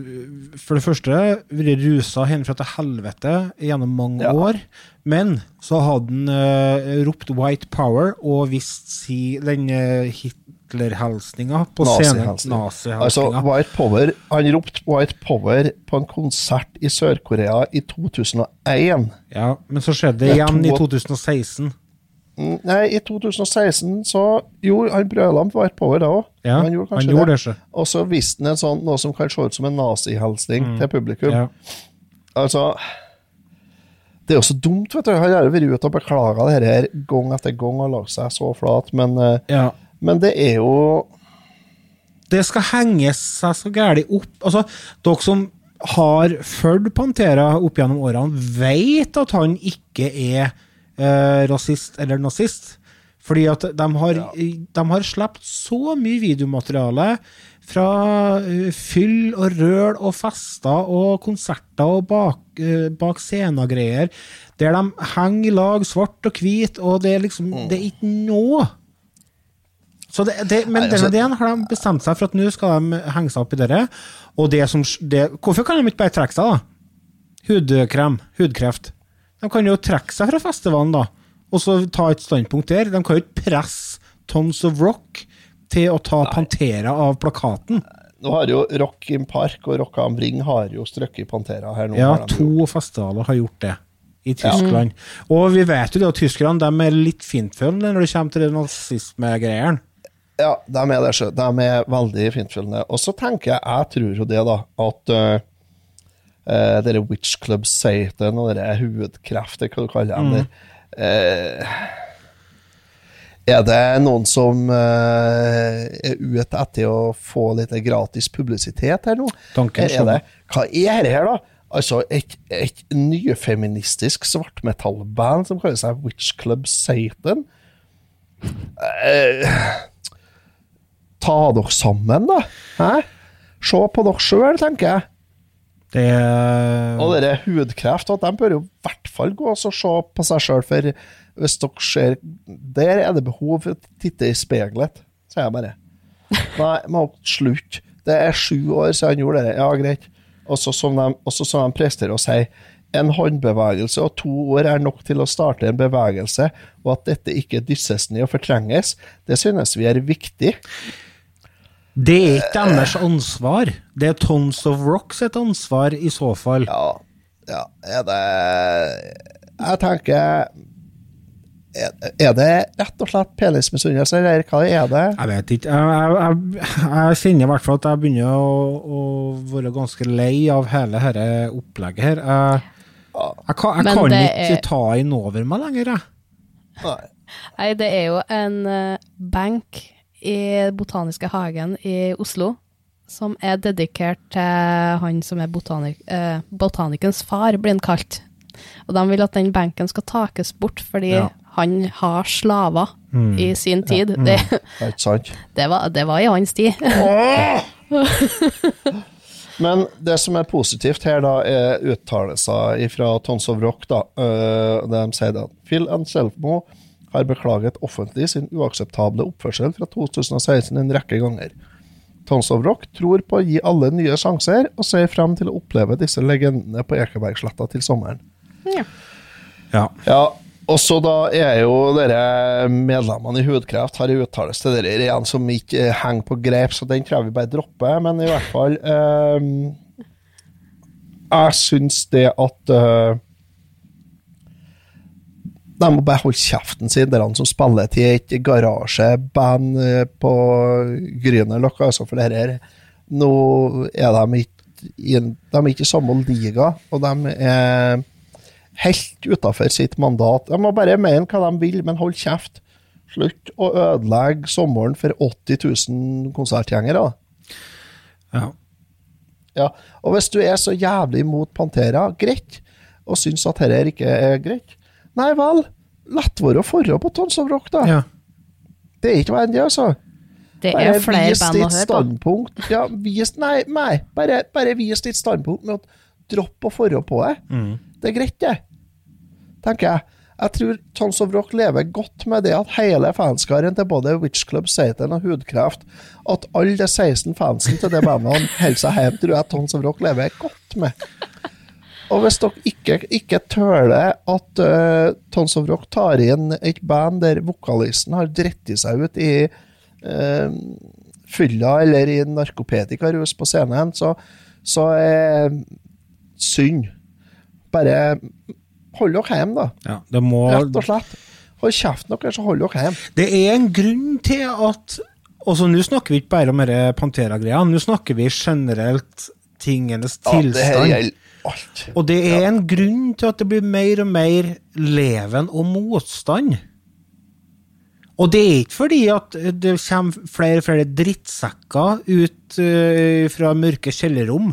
Speaker 1: for det første vært rusa hjemmefra til helvete gjennom mange
Speaker 2: Ja.
Speaker 1: år. Men så hadde han uh, ropt 'White Power' og vist si den uh, Hitler-hilsninga på scenen.
Speaker 2: Nazi-hilsning. Altså, White Power, han ropte White Power på en konsert i Sør-Korea i 2001.
Speaker 1: ja, men så skjedde det igjen i 2016.
Speaker 2: Mm, Nei, i 2016 så Jo, han Brøland Var et Power da òg.
Speaker 1: Ja,
Speaker 2: han gjorde kanskje
Speaker 1: han gjorde
Speaker 2: det.
Speaker 1: det.
Speaker 2: Og så viste han en sånn, noe som kan se ut som en nazihilsning til publikum.
Speaker 1: Mm. Ja.
Speaker 2: Altså Det er jo så dumt, vet du. Han har vært ute og beklaga det her gang etter gang og lagt seg så flat, men, eh,
Speaker 1: ja.
Speaker 2: men det er jo
Speaker 1: det skal henge seg så gæli opp Altså, dere som har fulgt Pantera opp gjennom årene, vet at han ikke er eh, rasist eller nazist. Fordi at de har, de har sluppet så mye videomateriale fra eh, fyll og røl og fester og konserter og bak, uh, bak scenegreier, der de henger i lag, svart og hvit, og det er liksom Det er ikke noe så det, det, men
Speaker 2: den
Speaker 1: denne
Speaker 2: altså-
Speaker 1: ideen har de bestemt seg for at nå skal de henge seg opp i dere. Og det som, det, hvorfor kan de ikke bare trekke seg, da? Hudkrem, hudkreft. De kan jo trekke seg fra festivalen, da, og så ta et standpunkt der. De kan jo ikke presse Tons of Rock til å ta Pantera av plakaten.
Speaker 2: Nå har jo Rock in Park og Rock am Ring har jo strøkket Pantera her nå.
Speaker 1: Ja, to festivaler har gjort det i Tyskland. Og vi vet jo det at tyskerne de er litt fintfølende når det kommer til det nazismegreiene.
Speaker 2: Ja, de er det. De er veldig fintfølende. Og så tenker jeg, jeg tror jo det, da, at uh, uh, dere Witch Club Satan og dere hudkreft, eller hva du kaller dem der Uh, Er det noen som uh, er ute etter å få litt gratis publisitet her nå?
Speaker 1: Tanken
Speaker 2: er det, hva er det her, da? Altså, et, et nyfeministisk svartmetallband som kaller seg Witch Club Satan? Eh, ta dere sammen, da. Hæ? Se på dere sjøl, tenker jeg.
Speaker 1: Det
Speaker 2: Og dere hudkreft, at de bør jo i hvert fall gå og se på seg sjøl, for hvis dere ser Der er det behov for å titte i speilet, sier jeg bare. *laughs* Nei, må slutte. Det er sju år siden han gjorde det. Ja, greit. Og så som de, som de presterer å si en håndbevegelse og to år er nok til å starte en bevegelse, og at dette ikke dysses ned og fortrenges, det synes vi er viktig.
Speaker 1: Det er ikke deres ansvar. Det er Tons of Rock sitt ansvar, i så fall.
Speaker 2: Ja, ja er det Jeg tenker er, det rett og slett penismisunnelse, eller hva er det?
Speaker 1: Jeg vet ikke. Jeg, jeg, jeg, kjenner i hvert fall at jeg begynner å, å være ganske lei av hele dette opplegget her. Jeg, jeg, kan, jeg kan ikke
Speaker 3: er-
Speaker 1: ta inn over meg lenger, jeg.
Speaker 2: Nei.
Speaker 3: Nei, det er jo en bank benk i Botaniske hagen i Oslo som er dedikert til han som er botanik, eh, botanikens far, blir han kalt. Og de vil at den benken skal takes bort, fordi
Speaker 1: Ja.
Speaker 3: han har slaver i sin tid. Det,
Speaker 2: Det er sant. *laughs*
Speaker 3: det, var, det var i hans tid. *laughs*
Speaker 2: Men det som er positivt her, da, er uttalelser fra Tons of Rock. da, øh, De sier at Phil Anselmo har beklaget offentlig sin uakseptable oppførsel fra 2016 en rekke ganger. Tons of Rock tror på å gi alle nye sjanser, og ser frem til å oppleve disse legendene på Ekebergsletta til sommeren.
Speaker 1: Ja.
Speaker 2: Ja, og så da er jo dere medlemmene i Hudkreft har en uttalelse til dere igjen som ikke henger på greip, så den tror jeg vi bare dropper. Men i hvert fall eh, Jeg syns det at eh, De må bare holde kjeften sin, dere som spiller til et garasjeband eh, på Grünerløkka. Altså for det her Nå er de ikke de er ikke i samme liga, og de er helt utafor sitt mandat. De må bare mene hva de vil, men hold kjeft. Slutt å ødelegge sommeren for 80 000 konsertgjengere.
Speaker 1: ja.
Speaker 2: Ja. Og hvis du er så jævlig imot Pantera, greit, og syns at dette ikke er greit, nei vel, lett være å forre på Tons of Rock, da.
Speaker 1: ja.
Speaker 2: Det er ikke verre enn det, altså.
Speaker 3: Det er flere
Speaker 2: vis
Speaker 3: band å
Speaker 2: høre
Speaker 3: høre på.
Speaker 2: Ja, vis, nei, nei, bare, bare vis ditt standpunkt med å droppe å forre på det.
Speaker 1: Mm.
Speaker 2: Det er greit, det. Tenker jeg. Jeg tror Tons of Rock lever godt med det at hele fanskaren til både Witch Club, Satan og Hudkreft At alle de 16 fansen til det bandet holder seg hjemme, tror jeg Tons of Rock lever godt med. Og hvis dere ikke, ikke tøler at uh, Tons of Rock tar inn et band der vokalisten har dritt seg ut i uh, fylla eller i narkopetikarus på scenen, så, så er synd. Bare hold dere hjemme, da.
Speaker 1: Ja, det må
Speaker 2: Rett og slett. Hold kjeften deres og hold dere hjemme.
Speaker 1: Det er en grunn til at også nå snakker vi ikke bare om Pantera-greia, nå snakker vi generelt tingenes
Speaker 2: Ja, det her
Speaker 1: tilstand.
Speaker 2: gjelder alt.
Speaker 1: og det er en grunn til at det blir mer og mer leven og motstand. Og det er ikke fordi at det kommer flere og flere drittsekker ut uh, fra mørke kjellerrom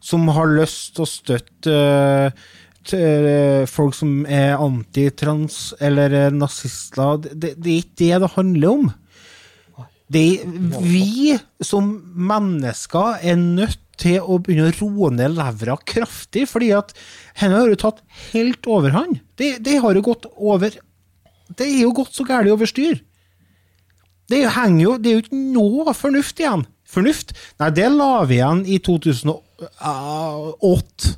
Speaker 1: som har lyst til å støtte uh, t- uh, folk som er antitrans eller eh, nazister. Det, det er ikke det det handler om. Det vi som mennesker er nødt til å begynne å roe ned levra kraftig, fordi at henne har jo tatt helt overhånd. Det, det har jo gått over Det er jo gått så galt over styr. Det er henger jo Det er jo ikke noe fornuft igjen. Fornuft? Nei, det la vi igjen i 2008.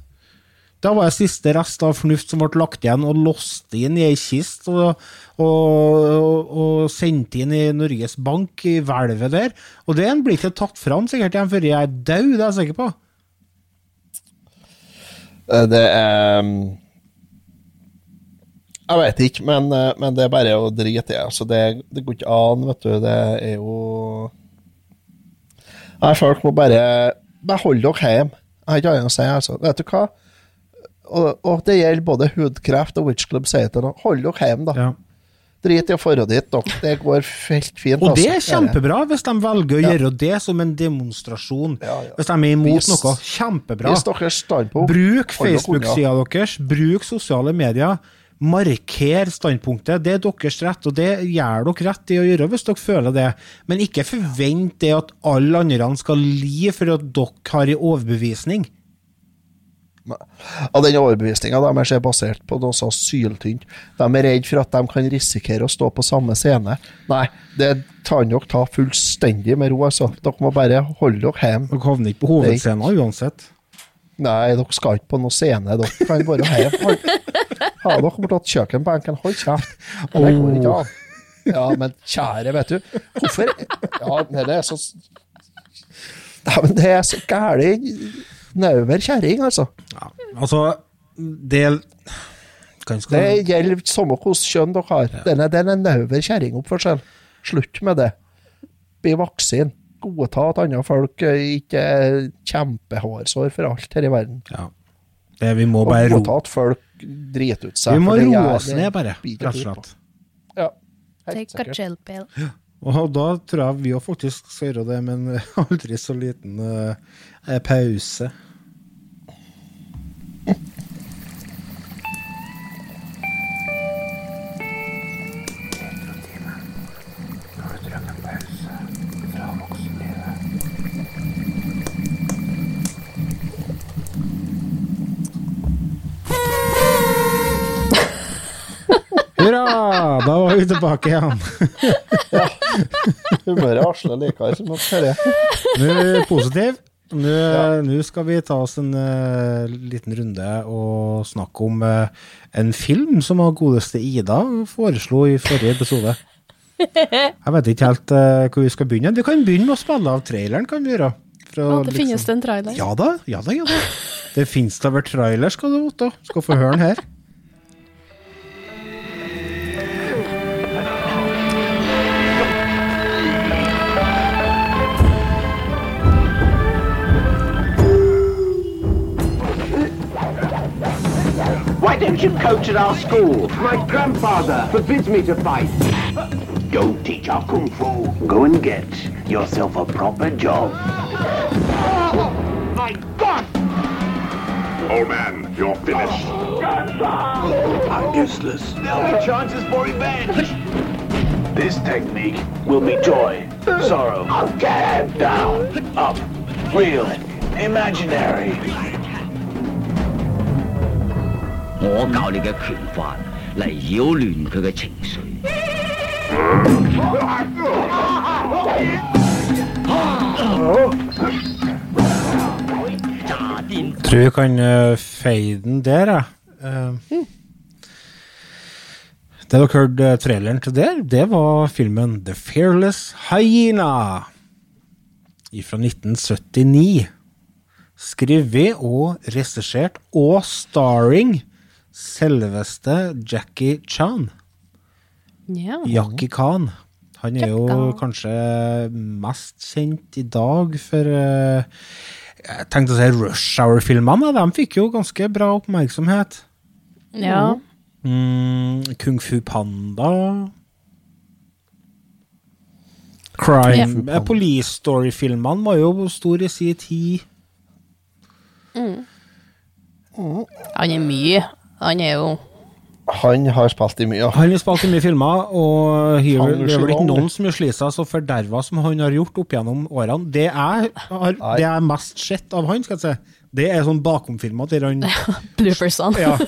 Speaker 1: Da var jeg siste rest av fornuft som ble lagt igjen og låst inn i ei kist og, og, og, og sendt inn i Norges Bank i hvelvet der. Og den blir ikke tatt fram sikkert igjen før jeg er død, det er jeg sikker på.
Speaker 2: Eh, Det er mm, Jeg vet ikke, men, eh, men det er bare å drite i. Altså, det, det går ikke an, vet du. Det er jo Nei, folk må bare Bare hold dere hjemme. Jeg har ikke annet å si, altså. Vet du hva? Og, og det gjelder både hudkreft og Witch Club Satan. Hold dere hjemme, da.
Speaker 1: Ja.
Speaker 2: Drit i å dra dit, dere. Det går helt fint.
Speaker 1: Og det er
Speaker 2: altså.
Speaker 1: kjempebra hvis de velger å
Speaker 2: Ja.
Speaker 1: gjøre det som en demonstrasjon.
Speaker 2: Ja.
Speaker 1: Hvis de er imot
Speaker 2: Vis-
Speaker 1: noe. Kjempebra.
Speaker 2: Standpunkt.
Speaker 1: Bruk Facebook-sida deres, bruk sosiale medier. Marker standpunktet. Det er deres rett, og det gjør dere rett i å gjøre hvis dere føler det. Men ikke forvent det at alle andre skal li for at dere har en overbevisning.
Speaker 2: Og den overbevisninga deres er basert på noe så syltynt. De er redd for at de kan risikere å stå på samme scene. Nei, det kan dere ta fullstendig med ro, altså. Dere må bare holde dere hjemme.
Speaker 1: Dere havner ikke på hovedscenen uansett.
Speaker 2: Nei, dere skal ikke på noen scene. Dere kan bare hjemme. Hold- Ha dere bortåt kjøkkenbenken, hold kjeft. Det går ikke an. Ja, men kjære, vet du. Hvorfor Ja, men det er så Nei, men det er så gæren nauver kjerring, altså.
Speaker 1: Ja, altså, det skal,
Speaker 2: Det gjelder samme hvilket kjønn dere har. Den er, den er nauver kjerringoppførsel. Slutt med det. Bli vaksin. Godta at andre folk eh, ikke er kjempehårsår for alt her i verden.
Speaker 1: ja. det, Vi må bare
Speaker 2: godta at folk driter ut seg.
Speaker 1: Vi må roe oss ned, bare. Rett og slett.
Speaker 2: Ja, helt
Speaker 3: Take a
Speaker 2: sikkert.
Speaker 3: chill pill.
Speaker 1: Og da tror jeg vi òg faktisk skal gjøre det med en *laughs* aldri så liten uh, pause. Hurra! Da var vi tilbake igjen.
Speaker 2: Humøret Asle likere som at her
Speaker 1: Nå er vi positiv. Nå, nå skal vi ta oss en uh, liten runde og snakke om uh, en film som har godeste Ida foreslo i forrige episode. Jeg vet ikke helt uh, hvor vi skal begynne. Vi kan begynne med å spille av traileren, kan vi gjøre. Fra, ja,
Speaker 3: det det finnes det en trailer?
Speaker 1: Ja da, ja da, ja da. Det finnes da vel trailer, skal du vite. Skal få høre den her.
Speaker 5: Why don't you coach at our school? My grandfather forbids me to fight. Go teach our kung fu. Go and get yourself a proper job. Oh, my God!
Speaker 6: Old man, you're finished.
Speaker 5: I'm useless. There'll be chances for revenge. This technique will be joy, sorrow. I'll get him down. Up, real, imaginary.
Speaker 7: 我教你嘅拳法 嚟扰乱佢嘅情绪。
Speaker 1: Tror vi kan uh, fade den der, jeg. Eh, Det dere hørte uh, traileren til der, det var filmen The Fearless Hyena fra 1979. Skrevet og regissert og starring selveste Jackie Chan.
Speaker 3: Yeah.
Speaker 1: Jackie Khan. Han er jo kanskje mest kjent i dag for eh, Jeg tenkte å si Rush Hour-filmene. De fikk jo ganske bra oppmerksomhet.
Speaker 3: ja.
Speaker 1: Mm, Kung Fu Panda. Crime ja. Police Story-filmene var jo stor i sin tid.
Speaker 3: Han er mye. Han er jo
Speaker 2: Han har spilt i mye.
Speaker 1: Han har spilt i mye filmer, og he- det er vel ikke noen som har slitt seg så forderva som han har gjort opp gjennom årene. Det jeg har det er mest sett av han, skal jeg si, det er sånn bakomfilmer til han *laughs*
Speaker 3: bloopersene.
Speaker 1: Ja. *laughs*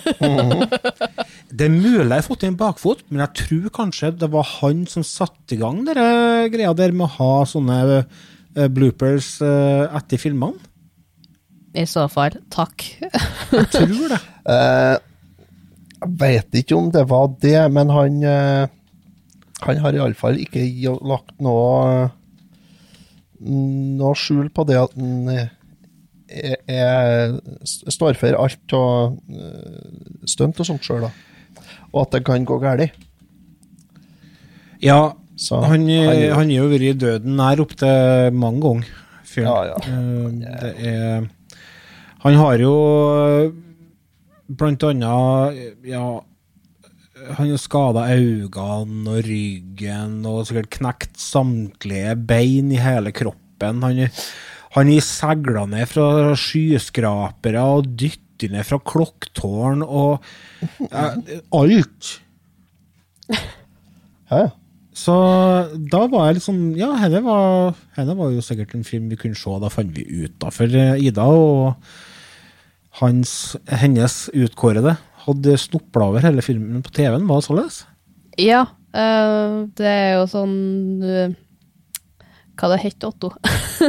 Speaker 1: Det er mulig jeg har fått en bakfot, men jeg tror kanskje det var han som satte i gang dere greia der med å ha sånne eh, bloopers eh, etter filmene.
Speaker 3: I så fall, takk.
Speaker 1: Jeg tror det. *laughs*
Speaker 2: Eh, jeg vet ikke om det var det, men han eh, Han har iallfall ikke lagt noe noe skjul på det at han eh, står for alt og eh, stunt og sånt sjøl, da. Og at det kan gå galt.
Speaker 1: Ja,
Speaker 2: Så
Speaker 1: han, har jo vært i døden nær opptil mange ganger. fyren.
Speaker 2: Ja, ja.
Speaker 1: Det er Han har jo blant annet Ja, han har skada øynene og ryggen og sikkert knekt samtlige bein i hele kroppen. Han har han er segla ned fra skyskrapere og dyttet ned fra klokktårn og eh, alt. *laughs*
Speaker 2: Ja.
Speaker 1: Så da var jeg litt sånn Ja, dette var, var jo sikkert en film vi kunne se. Da fant vi ut, da. For eh, Ida og hans, hennes utkårede hadde snopla over hele filmen på TV-en. Var det således?
Speaker 3: Ja, Uh, det er jo sånn uh, Hva det heter Otto?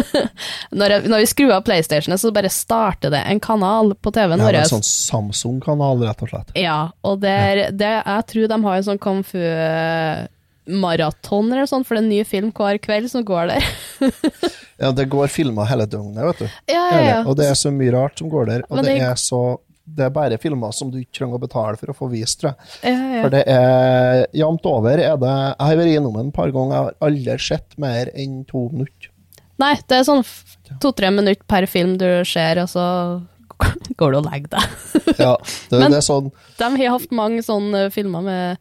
Speaker 3: *laughs* når, jeg, når vi skrur av PlayStationet, så bare starter det en kanal på TV-en vår.
Speaker 2: Ja, en sånn Samsung-kanal, rett og slett.
Speaker 3: Ja, og der, det, jeg tror de har en sånn kung fu maraton eller sånn, for det er en ny film hver kveld som går der. *laughs*
Speaker 2: Ja, det går filmer hele døgnet, vet du.
Speaker 3: Ja, ja, ja.
Speaker 2: Og det er så mye rart som går der. Og det
Speaker 3: det-
Speaker 2: er så Det er bare filmer som du ikke trenger å betale for å få vist, tror jeg.
Speaker 3: Ja, ja.
Speaker 2: For det er jevnt over er det Jeg har vært innom den et par ganger, jeg har aldri sett mer enn to minutter.
Speaker 3: Nei, det er sånn to-tre minutter per film du ser, og så *laughs* går du og legger deg.
Speaker 2: Ja, det,
Speaker 3: Men-
Speaker 2: det er sånn
Speaker 3: De har hatt mange sånne filmer med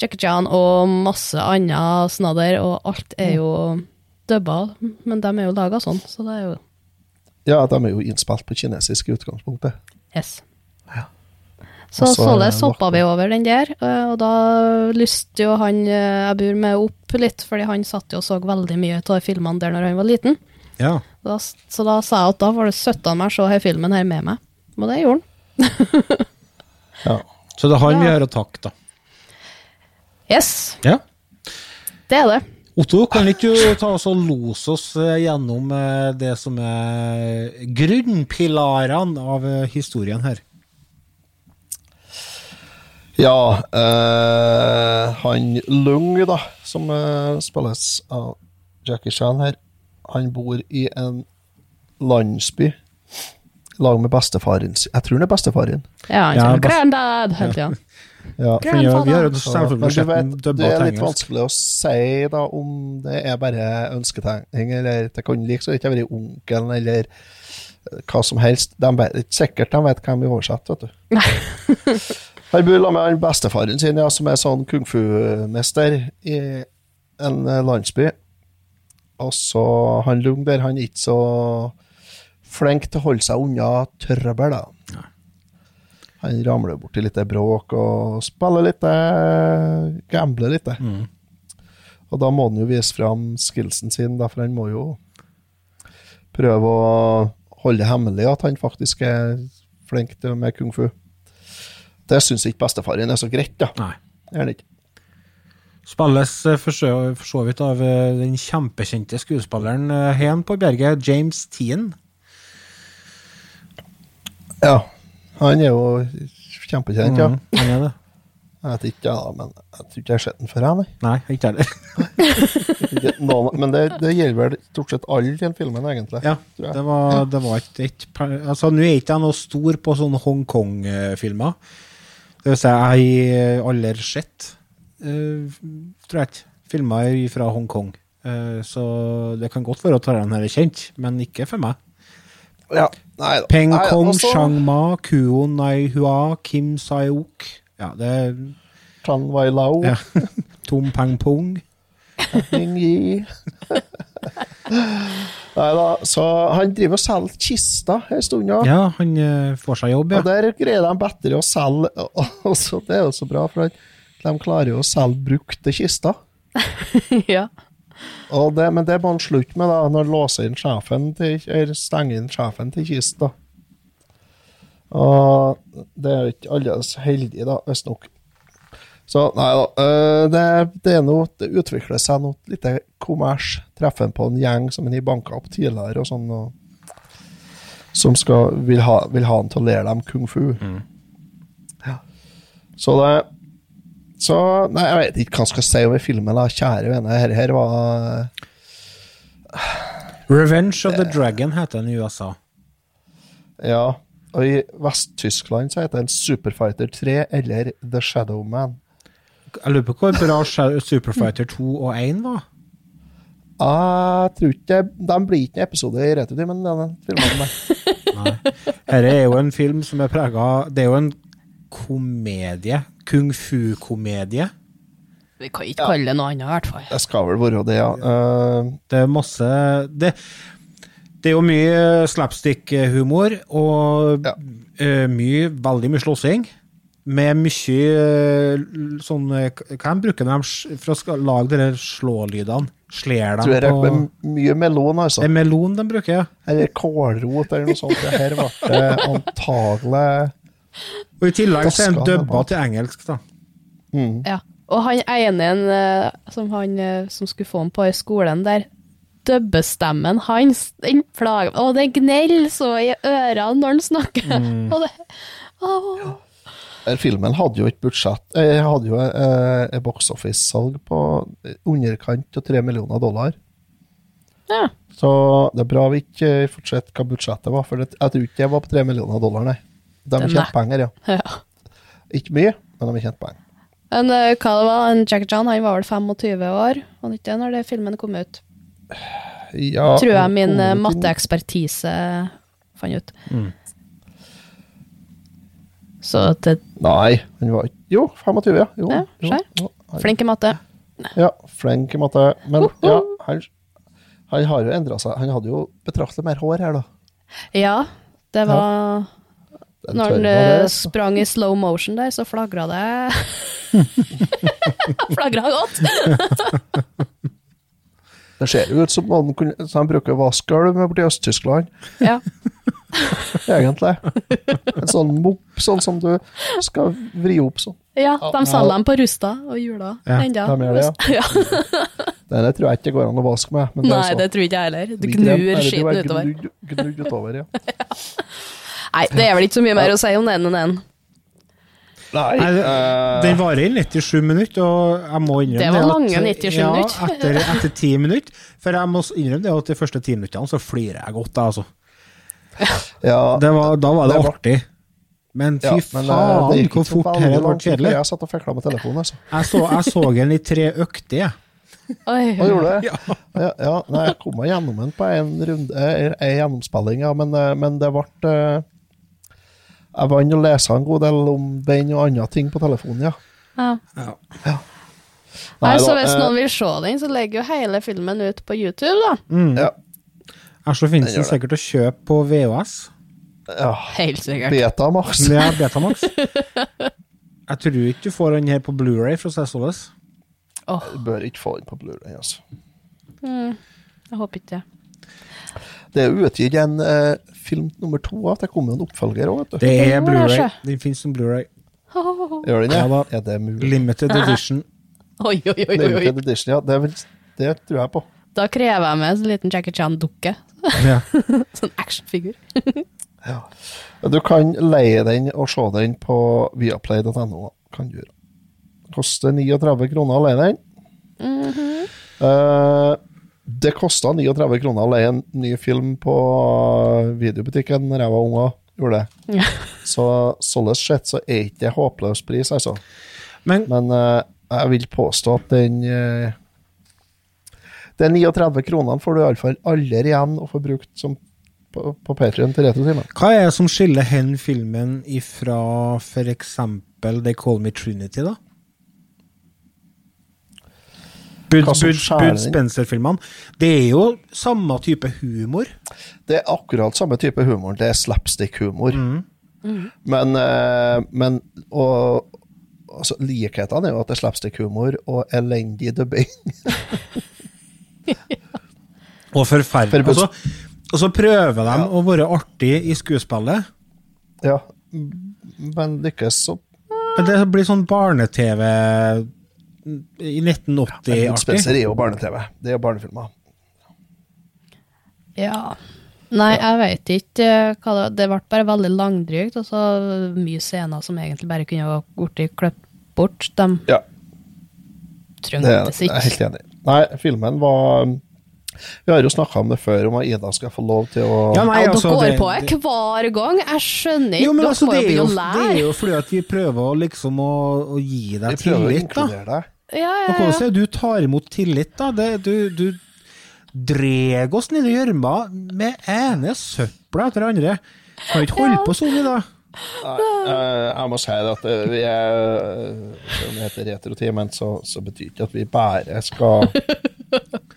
Speaker 3: Jackie Chan og masse annet snadder, og alt er jo dubba, men de er jo laga sånn, så det er jo
Speaker 2: Ja, de er jo innspilt på kinesisk i utgangspunktet.
Speaker 3: Yes. Så
Speaker 2: så
Speaker 3: således hoppa vi over den der, eh, og da lyste jo han eh, jeg bor med opp litt, fordi han satt jo og så veldig mye av filmene der når han var liten.
Speaker 1: Ja.
Speaker 3: Da, så da sa jeg at da var det søtt av meg å se denne filmen her med meg. Og det gjorde han. *laughs*
Speaker 2: Ja.
Speaker 1: Så det er han vi
Speaker 3: Ja.
Speaker 1: har å takke, da.
Speaker 3: Yes,
Speaker 1: Ja.
Speaker 3: det er det.
Speaker 1: Otto, kan ikke du ta oss og lose oss eh, gjennom eh, det som er grunnpilarene av eh, historien her?
Speaker 2: Ja, eh, han Lung, da, som spilles av Jackie Chan her, han bor i en landsby lag med bestefaren sin. Jeg tror han er bestefaren.
Speaker 3: Ja, han
Speaker 1: Ja,
Speaker 3: sier
Speaker 1: bas-
Speaker 3: 'granddad' Helt igjen.
Speaker 2: Ja.
Speaker 1: For vi har- vi har jo selvfølgelig
Speaker 2: men du vet, det er litt vanskelig å si da om det er bare ønsketegning, eller det kan like så ikke være onkelen, eller eh, hva som helst. De vet ikke sikkert de vet hvem vi oversetter, vet du. *laughs* Han bor sammen med bestefaren sin, ja, som er sånn kung fu-mester i en eh, landsby. Og så han Lung der, han er ikke så flink til å holde seg unna trøbbel, da. Han ramler borti litt bråk og spiller litt, eh, gambler litt. Og da må han jo vise fram skillsen sin, da, for han må jo prøve å holde det hemmelig at han faktisk er flink til med kung fu. Det syns ikke bestefaren er så greit, da.
Speaker 1: Nei.
Speaker 2: Er det ikke?
Speaker 1: Spilles eh, for så, vidt av eh, den kjempekjente skuespilleren eh, Hen på berget, James Tien.
Speaker 2: Ja. Han er jo kjempekjent, ja.
Speaker 1: Mm, han er det.
Speaker 2: Jeg vet ikke, ja, men jeg tror ikke jeg har sett den før, jeg, nei.
Speaker 1: Nei, ikke heller. *laughs*
Speaker 2: Men det, det gjelder vel stort sett alle i den filmen, egentlig.
Speaker 1: Ja, det var, det var et, et Altså, nå er ikke jeg noe stor på sånne Hongkong-filmer. Det vil si, jeg har aldri sett, uh, tror jeg ikke, filmer fra Hongkong. Uh, så det kan godt være at den her er kjent, men ikke for meg.
Speaker 2: Ja, nei da.
Speaker 1: Peng
Speaker 2: Nei,
Speaker 1: Kong,
Speaker 2: altså-
Speaker 1: Shang Ma, Kuo Nai Hua, Kim Sai-ok. Ja, det er
Speaker 2: Chang Wai Lao,
Speaker 1: ja. *laughs* Tom Peng Pung.
Speaker 2: Ming Yi *laughs* Nei da, så han driver og selger kister en stund, ja.
Speaker 1: Ja, han eh, får seg jobb,
Speaker 2: Og der greier de bedre å selge *laughs* og- og så Det er jo så bra, for de klarer jo å selge brukte kister.
Speaker 3: ja.
Speaker 2: Det, men det må han slutte med, da, når han låser inn sjefen til, eller stenger inn sjefen til kista. Og det er jo ikke aldeles heldig, da, visstnok. Så nei da. øh, det, det noe, det utvikler seg noe lite kommers. Treffer han på en gjeng som han har banka opp tidligere, og sånn, og, som skal, vil, ha, vil ha han til å lære dem kung fu. Ja. Så det Så Nei, jeg vet ikke hva jeg skal si om filmen, da. Kjære vene. Her, her var
Speaker 1: Revenge of the Dragon heter den i USA.
Speaker 2: Ja. Og i Vest-Tyskland så heter den Superfighter 3 eller The Shadow Man.
Speaker 1: Jeg lurer på hvor bra Superfighter 2 og 1 var.
Speaker 2: Jeg tror ikke De blir ikke en episode i Retutid, men denne filmen der.
Speaker 1: Dette er jo en film som er prega Det er jo en komedie. Kung fu-komedie.
Speaker 3: Vi kan ikke kalle det noe annet, i hvert fall.
Speaker 2: Det skal vel være det, ja. Uh,
Speaker 1: Det er masse Det, det er jo mye slapstick-humor, og eh, mye, veldig mye slåssing. Med mye eh, sånn Hvem Hva bruker de for å lage de slålydene? Slår
Speaker 2: tror jeg det
Speaker 1: på
Speaker 2: er mye melon, altså.
Speaker 1: Det er melon de bruker, ja.
Speaker 2: Eller kålrot eller noe sånt. Det her ble antagelig
Speaker 1: Og i tillegg så er
Speaker 2: han
Speaker 1: dubba til engelsk, da.
Speaker 2: mm.
Speaker 3: Ja. Og han ene eh, som, han, eh, som skulle få ham på i skolen der, dubbestemmen hans, den plager Å, det gneller så i ørene når han snakker.
Speaker 2: Mm. *laughs*
Speaker 3: Og det.
Speaker 2: Den Filmen hadde jo et budsjett Jeg hadde jo eh, et box office-salg på underkant av tre millioner dollar.
Speaker 3: Ja.
Speaker 2: Så det er bra vi ikke eh, fortsetter hva budsjettet var, for jeg tror ikke det var på tre millioner dollar, nei. De
Speaker 3: er
Speaker 2: tjent penger, ja. *laughs*
Speaker 3: Ja.
Speaker 2: Ikke mye, men de har tjent penger.
Speaker 3: Men uh, hva det var, en Jack John han var vel 25 år, var han ikke det når det filmen kom ut?
Speaker 2: Ja,
Speaker 3: Tror jeg min
Speaker 2: i-
Speaker 3: matteekspertise fant ut.
Speaker 1: Mm.
Speaker 3: Så det
Speaker 2: Nei, han var ikke Jo, 25, ja. Jo,
Speaker 3: Ja,
Speaker 2: jo, jo,
Speaker 3: Flink i matte.
Speaker 2: Ja, flink i matte. Men ja, han, han har jo endra seg. Han hadde jo betraktelig mer hår her, da.
Speaker 3: Ja, det var
Speaker 2: Den
Speaker 3: Når
Speaker 2: den
Speaker 3: han
Speaker 2: det,
Speaker 3: eh,
Speaker 2: altså.
Speaker 3: sprang i slow motion der, så flagra det *laughs* Flagra godt. *laughs*
Speaker 2: Det ser jo ut som man kunne, så han bruker vaskgulv med borti Øst-Tyskland,
Speaker 3: Ja. *laughs*
Speaker 2: egentlig. En sånn mopp, sånn som du skal vri opp sånn.
Speaker 3: ja, de selger dem på Rusta og Jula
Speaker 2: Ja,
Speaker 3: ennå.
Speaker 2: de gjør det,
Speaker 3: ja.
Speaker 2: Den tror jeg ikke går an å vaske med. Men det er
Speaker 3: Nei,
Speaker 2: sånn.
Speaker 3: det tror ikke jeg heller. Du gnur
Speaker 2: er
Speaker 3: utover.
Speaker 2: Gnudd utover, ja.
Speaker 3: Nei, det er vel ikke så mye mer å si om den enn den.
Speaker 2: Nei,
Speaker 1: Nei,
Speaker 2: eh,
Speaker 1: Den varer i 97 minutter, og jeg må innrømme
Speaker 3: Det var lange 97
Speaker 1: ja,
Speaker 3: minutter. *laughs*
Speaker 1: Etter, etter 10 minutter. For jeg må innrømme det at de første 10 minuttene så flirer jeg godt, da, altså. *laughs*
Speaker 2: ja,
Speaker 1: Det var, da var det,
Speaker 2: det
Speaker 1: artig. Men fy
Speaker 2: ja, men, eh,
Speaker 1: faen,
Speaker 2: det gikk
Speaker 1: hvor fort dette ble kjedelig.
Speaker 2: Jeg satt og fikla med telefonen, altså.
Speaker 1: Jeg så, jeg så den i tre økter, jeg.
Speaker 3: Oi.
Speaker 2: Hva gjorde du? *laughs* Ja. Ja, nei, jeg kom meg gjennom den på en runde, eh, en gjennomspilling, ja, men, men det ble Jeg var inne og leste en god del om den og andre ting på telefonen, ja.
Speaker 3: Ja.
Speaker 2: Nei,
Speaker 3: Nei, så
Speaker 2: da,
Speaker 3: hvis
Speaker 2: eh,
Speaker 3: noen vil se den, så legger jo hele filmen ut på YouTube, da.
Speaker 1: Mm.
Speaker 2: Ja.
Speaker 1: Her så finnes
Speaker 2: Den
Speaker 1: sikkert å kjøpe på VHS.
Speaker 2: ja.
Speaker 3: Helt sikkert.
Speaker 2: Betamax. *laughs*
Speaker 1: Er Betamax. Jeg tror ikke du får den her på Blu-ray, fra Cessoles. Oh.
Speaker 2: Du bør ikke få den på Blu-ray, altså.
Speaker 3: Mm, jeg håper ikke det.
Speaker 2: Det er utgitt en eh, film nummer to, at det kommer jo en oppfølger òg.
Speaker 1: Det er Blu-ray. Den finnes som Blu-ray. *laughs*
Speaker 2: Gjør den det?
Speaker 1: Ja.
Speaker 2: Er det mulig?
Speaker 1: Limited edition. *laughs*
Speaker 3: Oi, oi, oi.
Speaker 2: Limited edition, ja. Det, er vel, det tror jeg på.
Speaker 3: Da krever jeg meg en sånn liten Jackie Chan-dukke.
Speaker 1: Ja. *laughs*
Speaker 3: sånn actionfigur.
Speaker 2: Ja, Du kan leie den og se den på viaplay.no. Kan du gjøre. Koster 39 kroner å leie den. Eh, det kosta 39 kroner å leie en ny film på videobutikken når jeg var ung og gjorde det.
Speaker 3: Ja. *laughs*
Speaker 2: Så sånn sett så er ikke det håpløs pris, altså.
Speaker 1: Men,
Speaker 2: eh, jeg vil påstå at den uh, De 39 kronene får du iallfall aldri igjen å få brukt som på, på Patreon til Retrotimen.
Speaker 1: hva er det som skiller hen filmen ifra for eksempel They Call Me Trinity, da? Bud, Bud, Bud? Spencer-filmene. Det er jo samme type humor.
Speaker 2: Det er akkurat samme type humor. Det er slapstick-humor. Men, Mm. men og, altså, likhetene er jo at det er slapstick-humor og elendig dubbing. *laughs*
Speaker 1: Og forferdelig. Og så, og så prøver de å være artig i skuespillet,
Speaker 2: ja, men lykkes så
Speaker 1: men det blir sånn barne-TV i 1980-artig.
Speaker 2: Spencer er jo barne-TV. Det er jo barnefilmer.
Speaker 3: Ja. Nei, jeg vet ikke eh, hva det Det ble bare veldig langdrygt, og så mye scener som egentlig bare kunne blitt klippet bort. De
Speaker 2: Ja.
Speaker 3: Trengtes
Speaker 2: jeg er helt enig. Nei, filmen var Vi har jo snakka om det før, om Ida skal få lov til å
Speaker 1: Ja, nei,
Speaker 3: Ja,
Speaker 1: altså,
Speaker 3: dere går på det hver gang. Jeg skjønner ikke.
Speaker 1: Jo, men
Speaker 3: dere
Speaker 1: altså, det
Speaker 3: jo
Speaker 1: er jo,
Speaker 3: begynne å
Speaker 1: det er jo fordi at vi prøver liksom å, å gi
Speaker 2: Vi
Speaker 1: deg tillit, da.
Speaker 3: Ja,
Speaker 1: Og
Speaker 3: ja,
Speaker 1: hvordan
Speaker 3: ja.
Speaker 1: er det du tar imot tillit, da? Det, du, du dreg oss ned i gjørma med ene søpla etter det andre. Kan ikke holde på sånn i dag.
Speaker 2: Nei, eh, jeg må si det at eh, vi er Om det heter retrotimen, så, så betyr ikke at vi bare skal *laughs*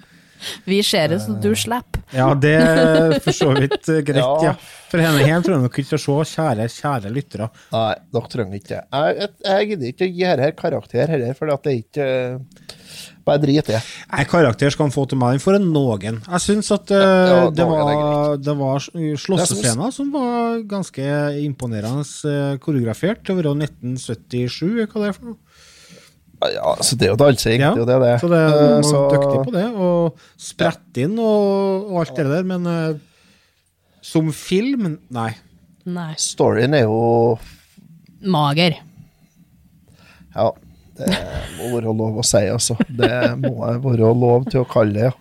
Speaker 3: Vi ser det så du slipper.
Speaker 1: Ja, det er for så vidt eh, greit, *laughs* ja.
Speaker 2: Ja.
Speaker 1: For henne her tror jeg nok ikke å se, kjære, kjære lyttere.
Speaker 2: Nei, dere trenger ikke det. Jeg, gidder ikke å gi dette karakter heller, for det er ikke Bare drit i det.
Speaker 1: Nei, karakter skal han få til meg, Han får en noen. Jeg syns at uh,
Speaker 2: Ja,
Speaker 1: det, var, det var slåssescener som var ganske imponerende eh, koreografert til å være 1977, hva det er for noe.
Speaker 2: Ja, så det er jo dansing.
Speaker 1: Ja,
Speaker 2: det er jo det det.
Speaker 1: Så det,
Speaker 2: er
Speaker 1: man
Speaker 2: så-
Speaker 1: dyktig på det, og sprette inn og, og alt det der, men uh, som film, nei.
Speaker 3: Nei.
Speaker 2: Storyen er jo
Speaker 3: Mager.
Speaker 2: Ja, det må være lov å si, altså. Det må være lov til å kalle det, ja.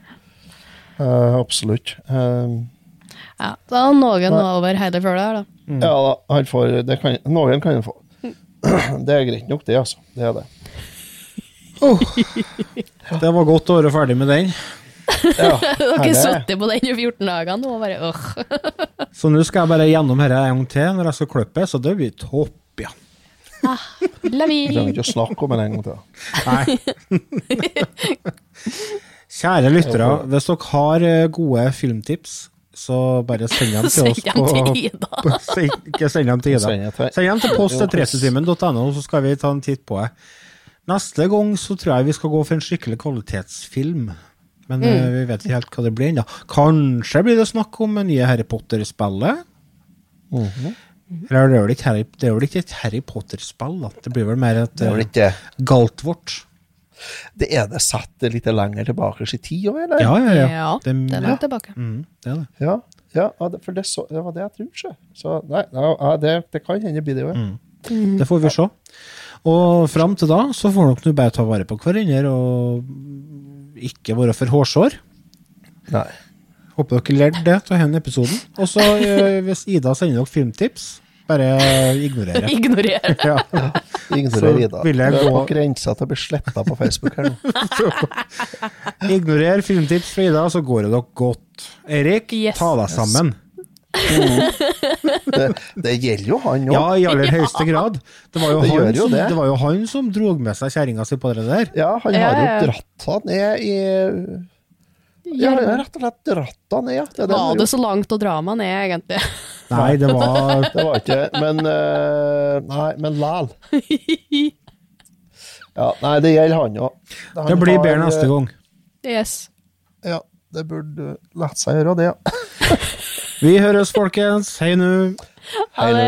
Speaker 2: Uh, absolutt. Um,
Speaker 3: Ja, da er noen over hele før her, da.
Speaker 2: Ja da, han får kan, Noen kan han få. *clears throat* Det er greit nok, det, altså. Det er det. *laughs*
Speaker 1: Det var godt å være ferdig med den. *laughs*
Speaker 2: Ja,
Speaker 3: Dere har sittet på den i 14 dager nå og bare åh. *laughs*
Speaker 1: Så nå skal jeg bare gjennom dette en gang til når jeg skal klippe, så det blir topp, ja.
Speaker 3: Ah, vi
Speaker 2: trenger ikke å snakke om det en gang til.
Speaker 1: Nei. Kjære lyttere, hvis dere har eh, gode filmtips, så bare send dem til oss
Speaker 3: Send dem
Speaker 1: på, på send, Ikke send dem til Ida.
Speaker 2: Send dem til-
Speaker 1: Send til post til så skal vi ta en titt på det. Neste gang så tror jeg vi skal gå for en skikkelig kvalitetsfilm. Men
Speaker 3: Mm.
Speaker 1: eh, vi vet ikke helt hva det blir ennå. Kanskje blir det snakk om det nye Harry Potter-spillet?
Speaker 2: Mhm.
Speaker 1: Eller det er vel ikke Harry, det er vel ikke et Harry Potter-spill. Det blir vel mer et
Speaker 2: ikke
Speaker 1: Galtvort.
Speaker 2: Det er det satt litt lenger tilbake i tid òg, eller?
Speaker 1: Ja, ja, ja.
Speaker 3: Ja,
Speaker 1: det,
Speaker 3: den er ja. tilbake.
Speaker 1: Mm, det er det.
Speaker 2: Ja, ja, ja, for det, så, det var det jeg trodde. Så, så nei, ja, ja, det, det kan hende blir det òg.
Speaker 1: Mm. Det får vi se. Og fram til da så får dere bare ta vare på hverandre og ikke være for hårsår.
Speaker 2: Nei.
Speaker 1: Håper dere lærte det av denne episoden. Og så eh, hvis Ida sender dere filmtips, bare ignorere. *laughs*
Speaker 3: Ignorer.
Speaker 1: Ja.
Speaker 2: Ignorer Ida.
Speaker 1: vil jeg
Speaker 2: Det er
Speaker 1: gå-
Speaker 2: grensa til å bli sletta på Facebook her nå. *laughs*
Speaker 1: Ignorer filmtips fra Ida, så går det dere godt. Erik,
Speaker 3: Yes.
Speaker 1: ta deg sammen.
Speaker 2: Det, det gjelder jo han òg.
Speaker 1: Ja, i aller høyeste grad. Det var jo,
Speaker 2: Det
Speaker 1: han,
Speaker 2: jo
Speaker 1: som,
Speaker 2: det.
Speaker 1: var jo han som drog med seg kjerringa si på det der.
Speaker 2: Ja, han
Speaker 3: Ja,
Speaker 2: har jo dratt han ned i Ja, han har rett og slett dratt han ned, ja. Det, det
Speaker 3: Var det så langt å dra meg ned, egentlig?
Speaker 1: Nei, det var *laughs*
Speaker 2: det var ikke Men uh, Nei, men læl. *laughs* Ja, nei, det gjelder han òg.
Speaker 1: Det blir bedre neste gang.
Speaker 3: Yes.
Speaker 2: Ja, det burde latt seg gjøre, det. ja. *laughs*
Speaker 1: Vi høres, folkens. Hei nå.
Speaker 3: Ha det.